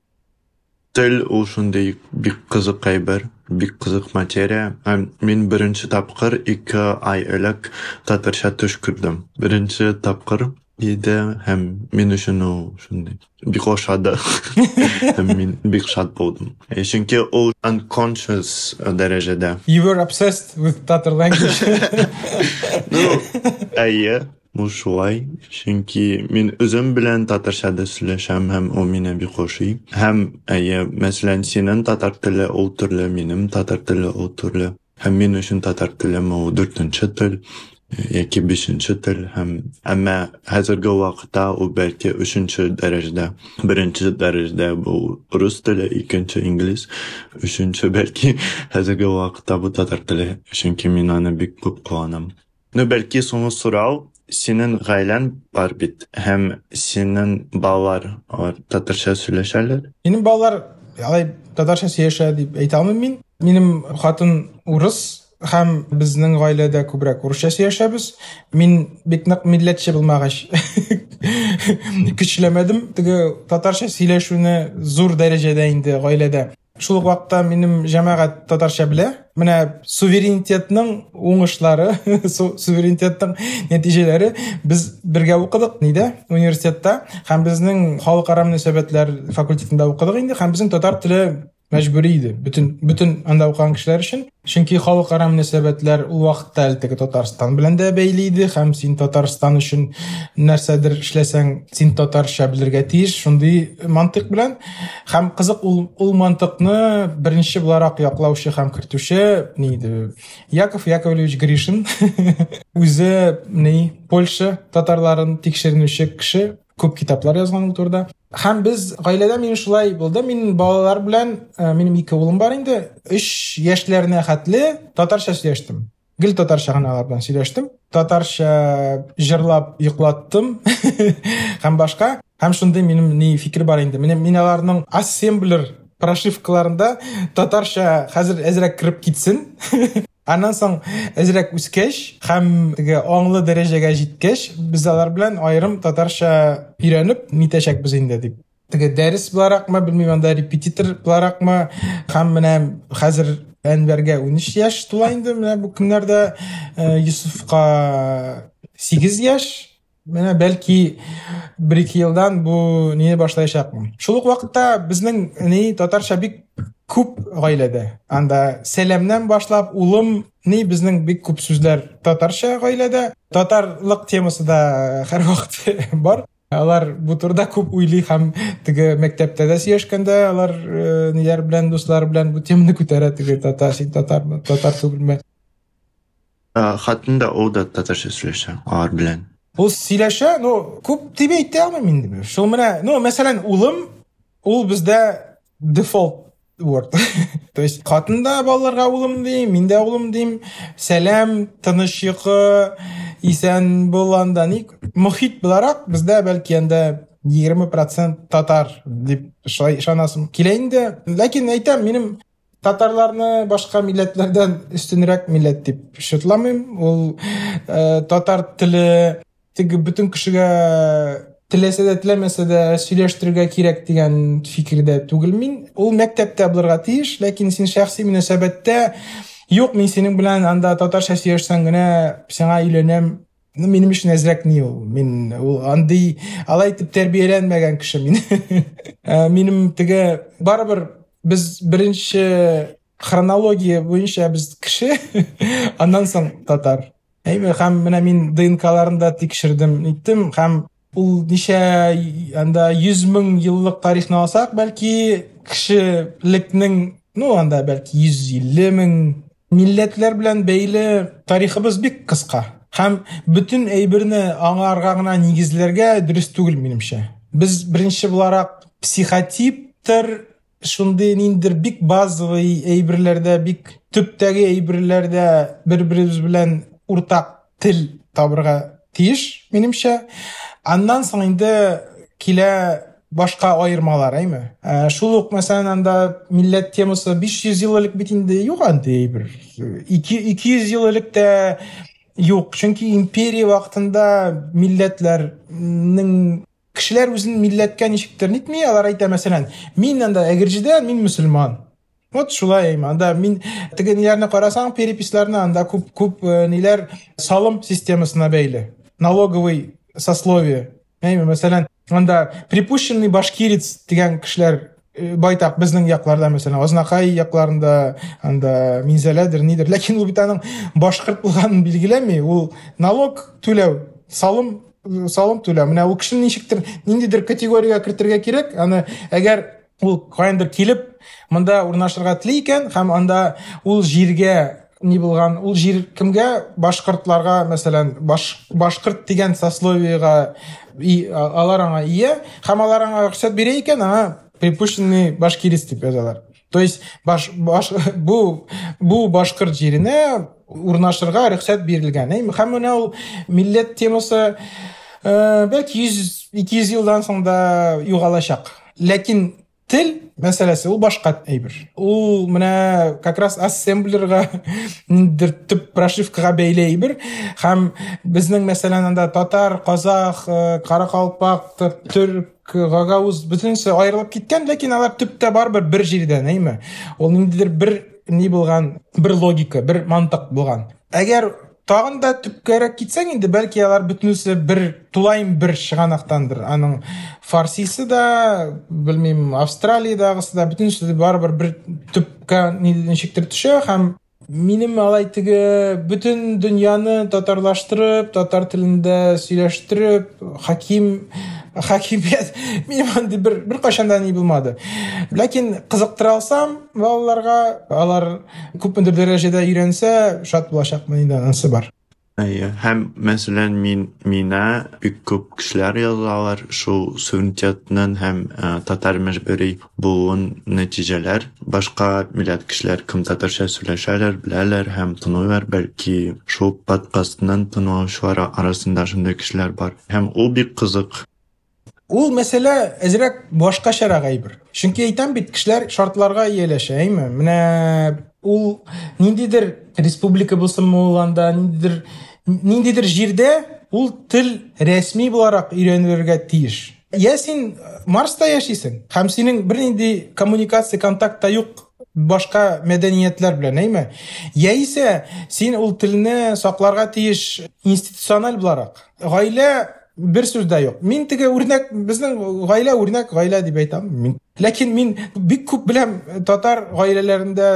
Тел ул шундый бик кызык әйбер, бик кызык материя. Һәм мин беренче тапкыр ике ай элек татарча төш күрдем. Беренче тапкыр иде һәм мин өчен ул шундый бик ошады. һәм мин бик шат булдым. Э, Чөнки ул unconscious дәрәҗәдә. You were obsessed with Tatar language. Ну, әйе, ул шулай. Чөнки мин үзем белән татарчада сөйләшәм һәм ул мине бик ошый. Һәм әйе, мәсәлән, синең татар теле ул төрле, минем татар теле ул төрле. Һәм мин өчен татар теле ул дүртенче тел. яки бишенче тел һәм әмма хәзерге вакытта ул бәлки өченче дәрәҗәдә беренче дәрәҗәдә бу рус теле икенче инглиз өченче бәлки хәзерге вакытта бу татар теле чөнки мин аны бик күп куанам ну бәлки соңгы сорау синең гаиләң бар бит һәм синең балалар алар татарча сөйләшәләр минем балалар алай татарча сөйләшә дип әйтә алмыйм мин минем хатын урыс һәм безнең гаиләдә күбрәк урысча сөйләшәбез мин бик нык милләтче булмагач көчләмәдем теге татарча сөйләшүне зур дәрәҗәдә инде гаиләдә шул ук вакытта минем җәмәгать татарча белә. Менә суверенитетның уңышлары суверенитетның нәтиҗәләре без бергә укыдык нидә университетта. Һәм безнең халыкара мөнәсәбәтләр факультетында укыдык инде. Һәм безнең татар теле мәҗбүри иде бөтен бөтен анда укыган кешеләр өчен чөнки халыкара мөнәсәбәтләр ул вакытта әле татарстан белән дә бәйле иде һәм син татарстан өчен нәрсәдер эшләсәң син татарча белергә тиеш шундый мантык белән һәм кызык ул ул мантыкны беренче буларак яклаучы һәм кертүче ни иде яков яковлевич гришин үзе ни польша татарларын тикшеренүче кеше күп китаплар язган ул турыда һәм без гаиләдә минем шулай булды мин балалар белән минем ике улым бар инде өч яшьләренә хәтле татарча сөйләштем гел татарча гына алар белән сөйләштем татарча җырлап йоклаттым һәм башка һәм шундый минем ни фикер бар инде менә мин аларның ассемблер прошивкаларында татарча хәзер әзрәк кереп китсен аннан соң әзрәк үскәч һәм теге аңлы дәрәҗәгә җиткәч без алар белән аерым татарча өйрәнеп нитәчәкбез инде дип. Теге дәрес буларакмы белмим анда репетитор буларакмы һәм менә хәзер әнвәргә унөч яшь тула инде менә бу көннәрдә йосыфка сигез яшь. Менә бәлки бер ике елдан бу не башлаячакмын шул ук безнең ни татарча бик күп гаиләдә. Анда сәламнән башлап улым ни безнең бик күп сүзләр татарча гаиләдә. Татарлык темасы да һәрвакыт бар. Алар бу турыда күп уйлый һәм теге мәктәптә дә сөйләшкәндә алар ниләр белән дуслар белән бу теманы күтәрә теге татар син татар түгелме? Хатын да ул да татарча сөйләшә алар ул сөйләшә ну күп дип әйтә алмыйм инде шул менә ну мәсәлән улым ул бездә дефолт word то есть хатын да балаларга улым дим мин дә улым дим сәлам тыныч йокы исән бол анда ни мохит буларак бездә бәлки анда егерме процент татар дип ышанасым килә инде ләкин әйтәм минем татарларны башка милләтләрдән өстенрәк милләт дип шытламыйм ул татар теле теге бөтен кешегә теләсә дә теләмәсә дә сөйләштерергә кирәк дигән фикердә түгел. Мин ул мәктәптә булырга тиеш ләкин син шәхси мөнәсәбәттә юк мин синең белән анда татарча сөйләшсәң генә сиңа өйләнәм. Минем өчен әзрәк ни ул? Мин ул андый алай итеп тәрбияләнмәгән кеше мин. Минем теге барыбер без беренче хронология буенча без кеше аннан соң татар. Һәм менә мин днкларында тикшердем иттем. Һәм ул ничә анда йөз мең еллык тарихны алсак бәлки кешелекнең ну анда бәлки йөз илле мең милләтләр белән бәйле тарихыбыз бик кыска. Һәм бөтен әйберне аңарга гына нигезләргә дөрес түгел минемчә. Без беренче буларак психотиптер шундый ниндидер бик базовый әйберләрдә бик төптәге әйберләрдә бер беребез белән уртак тел табырга тиеш минемчә аннан соң инде килә башка айырмалар әйме шул ук мәсәлән анда милләт темасы биш йөз ел элек бит инде юк андый бер ике йөз ел элек тә юк чөнки империя вакытында милләтләрнең кешеләр үзен милләткә ничектер нитми алар әйтә мәсәлән мин анда әгерҗедән мин мөселман вот шулай әйме анда мин теге ниләрне карасаң переписларны анда күп күп ниләр салым системасына бәйле. Налоговый сословие. Әйме мәсәлән анда припущенный башкирец дигән кешеләр байтак безнең якларда мәсәлән азнакай якларында анда минзәләдер нидер. Ләкин ул бит аның башкорт булганын билгеләми. Ул налог түләү салым салым түләү. Менә ул кешене ничектер ниндидер категориягә кертергә кирәк. Аны әгәр ул каяндыр килеп монда урнашырга тели икән һәм анда ул җиргә не булган ул жер кемгә башкортларга мәсәлән баш, башкорт дигән сословиега и, алар аңа ия һәм алар аңа рөхсәт бирә икән аңа припущенный башкирис дип язалар. То есть баш, баш, бу бу башкорт җиренә урнашырга рөхсәт бирелгән һәм менә ул милләт темасы ә, бәлки йөз ике йөз елдан соң да ләкин тел мәсьәләсе ул башка әйбер ул менә как раз ассемблерга ниндидер төп прошивкага бәйле әйбер һәм безнең мәсәлән анда татар казах каракалпак төрк гагаuz бөтенесе аерылып киткән ләкин алар төптә барыбер бер җирдән әйме ул ниндидер бер ни булган бер логика бер мантык булган. Әгәр тагын да төпкәрәк китсәң инде бәлки алар бөтенесе бер тулайым бер чыганактандыр аның фарсисы да белмим австралиядагысы да бөтенесе барыбер бер төпкә ничектер төшә һәм минем алай теге бөтен дөньяны татарлаштырып татар телендә сөйләштереп хаким хакимият минем андый бер беркайчан ни булмады ләкин кызыктыра алсам балаларга алар күпмедер дәрәҗәдә өйрәнсә шат булачакмын инде анысы бар Әйе, һәм мәсәлән мин минә бик күп кешеләр язалар шул суверенитетның һәм ә, татар мәҗбүри булуын нәтиҗәләр. Башка милләт кешеләр кем татарча сөйләшәләр, беләләр һәм тыңлыйлар, бәлки шул подкастның тыңлаучылар арасында шундый кешеләр бар. Һәм ул бик кызык Ул мәсьәлә әзрәк башкачарак әйбер. Чөнки әйтәм бит кешеләр шартларга ияләшә әйме менә ул ниндидер республика булсынмы ул анда? Ниндидер ниндидер җирдә ул тел рәсми буларак өйрәнелергә тиеш. Я син марста яшисең һәм синең бернинди коммуникация контакта юк башка мәдәниятләр белән әйме? Яисә син ул телне сакларга тиеш институциональ буларак. Гаилә сүз дә юк мин теге үрнәк безнең гаилә үрнәк гаилә дип әйтәм мин ләкин мин бик күп беләм татар гаиләләрендә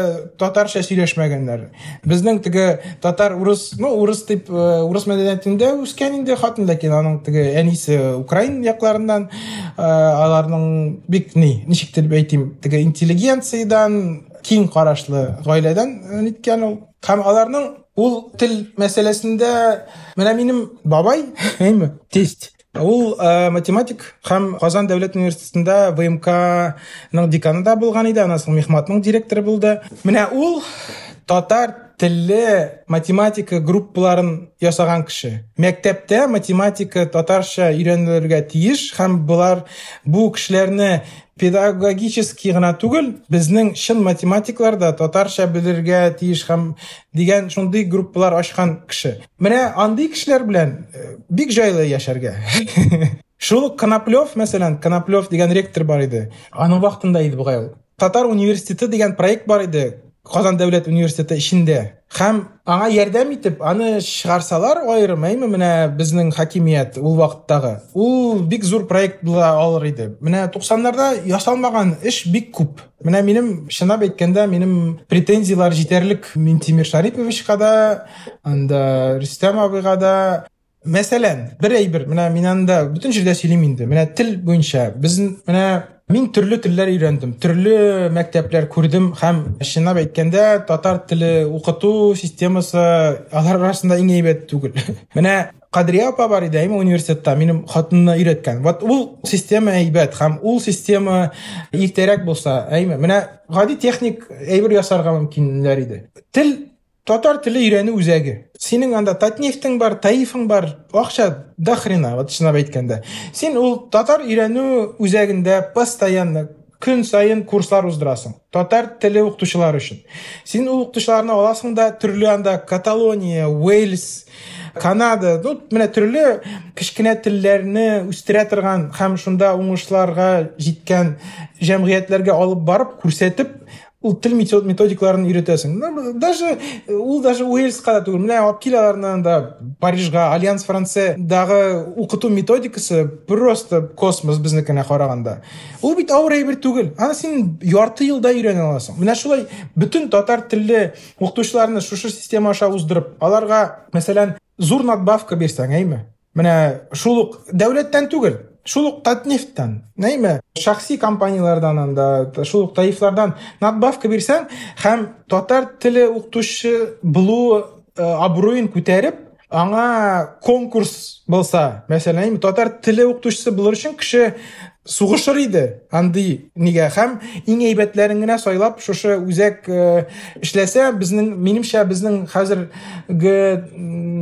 татарча сөйләшмәгәннәр безнең теге татар урыс ну урыс дип урыс мәдәниятендә үскән инде хатын ләкин аның теге әнисе украин якларыннан аларның бик ни ничектер дип әйтим теге интеллигенциядан киң карашлы гаиләдән ниткән ул һәм аларның ул тел мәсьәләсендә менә минем бабай әйме тесть ул математик һәм казан дәүләт университетында вмкның деканы да булган иде анан соң мехматның директоры булды менә ул татар телле математика группаларын ясаган кеше мәктәптә математика татарча өйрәнелергә тиеш һәм булар бу кешеләрне педагогический гына түгел безнең чын математиклар да татарча белергә тиеш һәм дигән шундый группалар ачкан кеше менә андый кешеләр белән бик җайлы яшәргә шул коноплев мәсәлән коноплев дигән ректор бар иде аның вакытында иде бугай ул татар университеты дигән проект бар иде Казан дәүләт университеты эчендә һәм аңа ярдәм итеп аны чыгарсалар аерым әйме менә безнең хакимият ул вакыттагы ул бик зур проект була алыр менә туксаннарда ясалмаган эш бик күп. Менә минем чынлап әйткәндә минем претензиялар җитәрлек минтимер шариповичка да анда рөстәм абыйга да. Мәсәлән менә мин анда бөтен җирдә сөйлим инде. Менә тел буенча без менә Мин төрле телләр өйрәндем, төрле мәктәпләр күрдем һәм чынлап әйткәндә татар теле укыту системасы алар арасында иң әйбәт түгел. Менә Кадрия апа бар иде әйме университетта минем хатынны өйрәткән. Вот ул система әйбәт һәм ул система иртәрәк булса, әйме. Менә гади техник әйбер ясарга мөмкинләр иде. Тел татар теле өйрәнү үзәге Синең анда татнефтең бар таифың бар акча до хрена вот чынлап әйткәндә син ул татар өйрәнү үзәгендә постоянно көн сайын курслар уздырасың татар теле укытучылар өчен син ул укытучыларны аласың да төрле анда каталония уэльс канада ну менә төрле кечкенә телләрне үстерә торган һәм шунда уңышларга җиткән җәмгыятьләргә алып барып күрсәтеп ул тел методикаларын үйрәтәсең даже ул даже уэльска да түгел менә алып кил да парижга альянс франциядагы укыту методикасы просто космос безнекенә караганда ул бит авыр әйбер түгел аны син ярты елда өйрәнә аласың менә шулай бөтен татар телле укытучыларны шушы система аша уздырып аларга мәсәлән зур надбавка бирсәң әйме менә шул ук дәүләттән түгел шул ук эми шахсий компаниялардан анда шул ук таифлардан надбавка берсең һәм татар теле укытучы булуу абруйын күтәреп аңа конкурс болса мәсәлән татар теле укытучысы булыр өчен кеше сугышыр иде андый нигә һәм иң әйбәтләрен генә сайлап шушы үзәк эшләсә безнең минемчә безнең хәзерге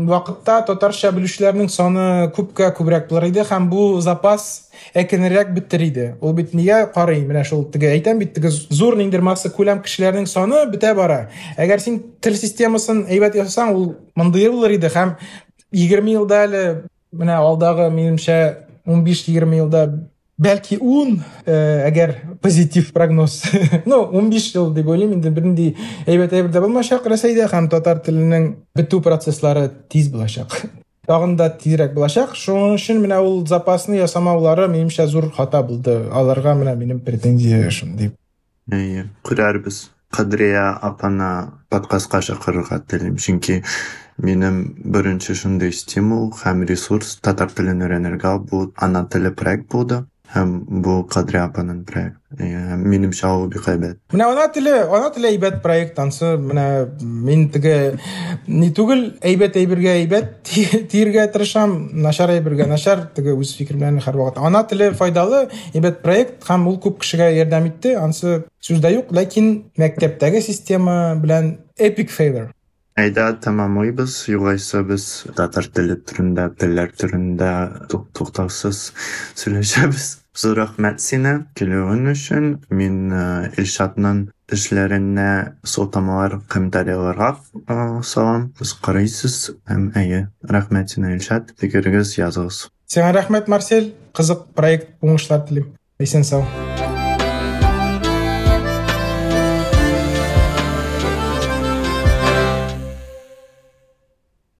вакытта татарча белүчеләрнең саны күпкә күбрәк булыр иде һәм бу запас әкренрәк бетер иде ул бит нигә карый менә шул теге әйтәм бит теге зур ниндер масса күләм кешеләрнең саны бетә бара әгәр син тел системасын әйбәт ясасаң ул мондый булыр иде һәм егерме елда әле менә алдагы минемчә ун биш егерме елда бәлки ун әгәр позитив прогноз. Ну ун биш ел дип уйлыйм инде бернинди әйбәт әйбер һәм татар теленең бетү процесслары тиз булачак тагын да тизрәк булачак шуның өчен менә запасны ясамаулары минемчә зур хата булды аларга менә минем претензия шундый әйе күрәрбез кадрия апаны подкастка чакырырга телим чөнки минем беренче шундый стимул һәм ресурс татар телен өйрәнергә бу ана теле проект булды Кадри апаның проект. Минемчә ул бик әйбәт. Менә ана теле, ана теле әйбәт проект ансы, менә мин теге ни түгел, әйбәт әйбергә әйбәт тиргә тырышам, начар әйбергә начар, теге үз фикер белән һәр вакыт. Ана теле файдалы, әйбәт проект һәм ул күп кешегә ярдәм итте. Ансы сүздә юк, ләкин мәктәптәге система белән epic failure. Әйдә тамамлыйбыз, югайса без татар теле түрендә, телләр түрендә туктаусыз сөйләшәбез. Зур рәхмәт сине килүең өчен. Мин Илшатның эшләренә сылтамалар, комментарийларга салам. Без карыйсыз һәм әйе, рәхмәт сине Илшат. Фикерегез языгыз. Сиңа рәхмәт Марсель, кызык проект уңышлар телим. Исән сау.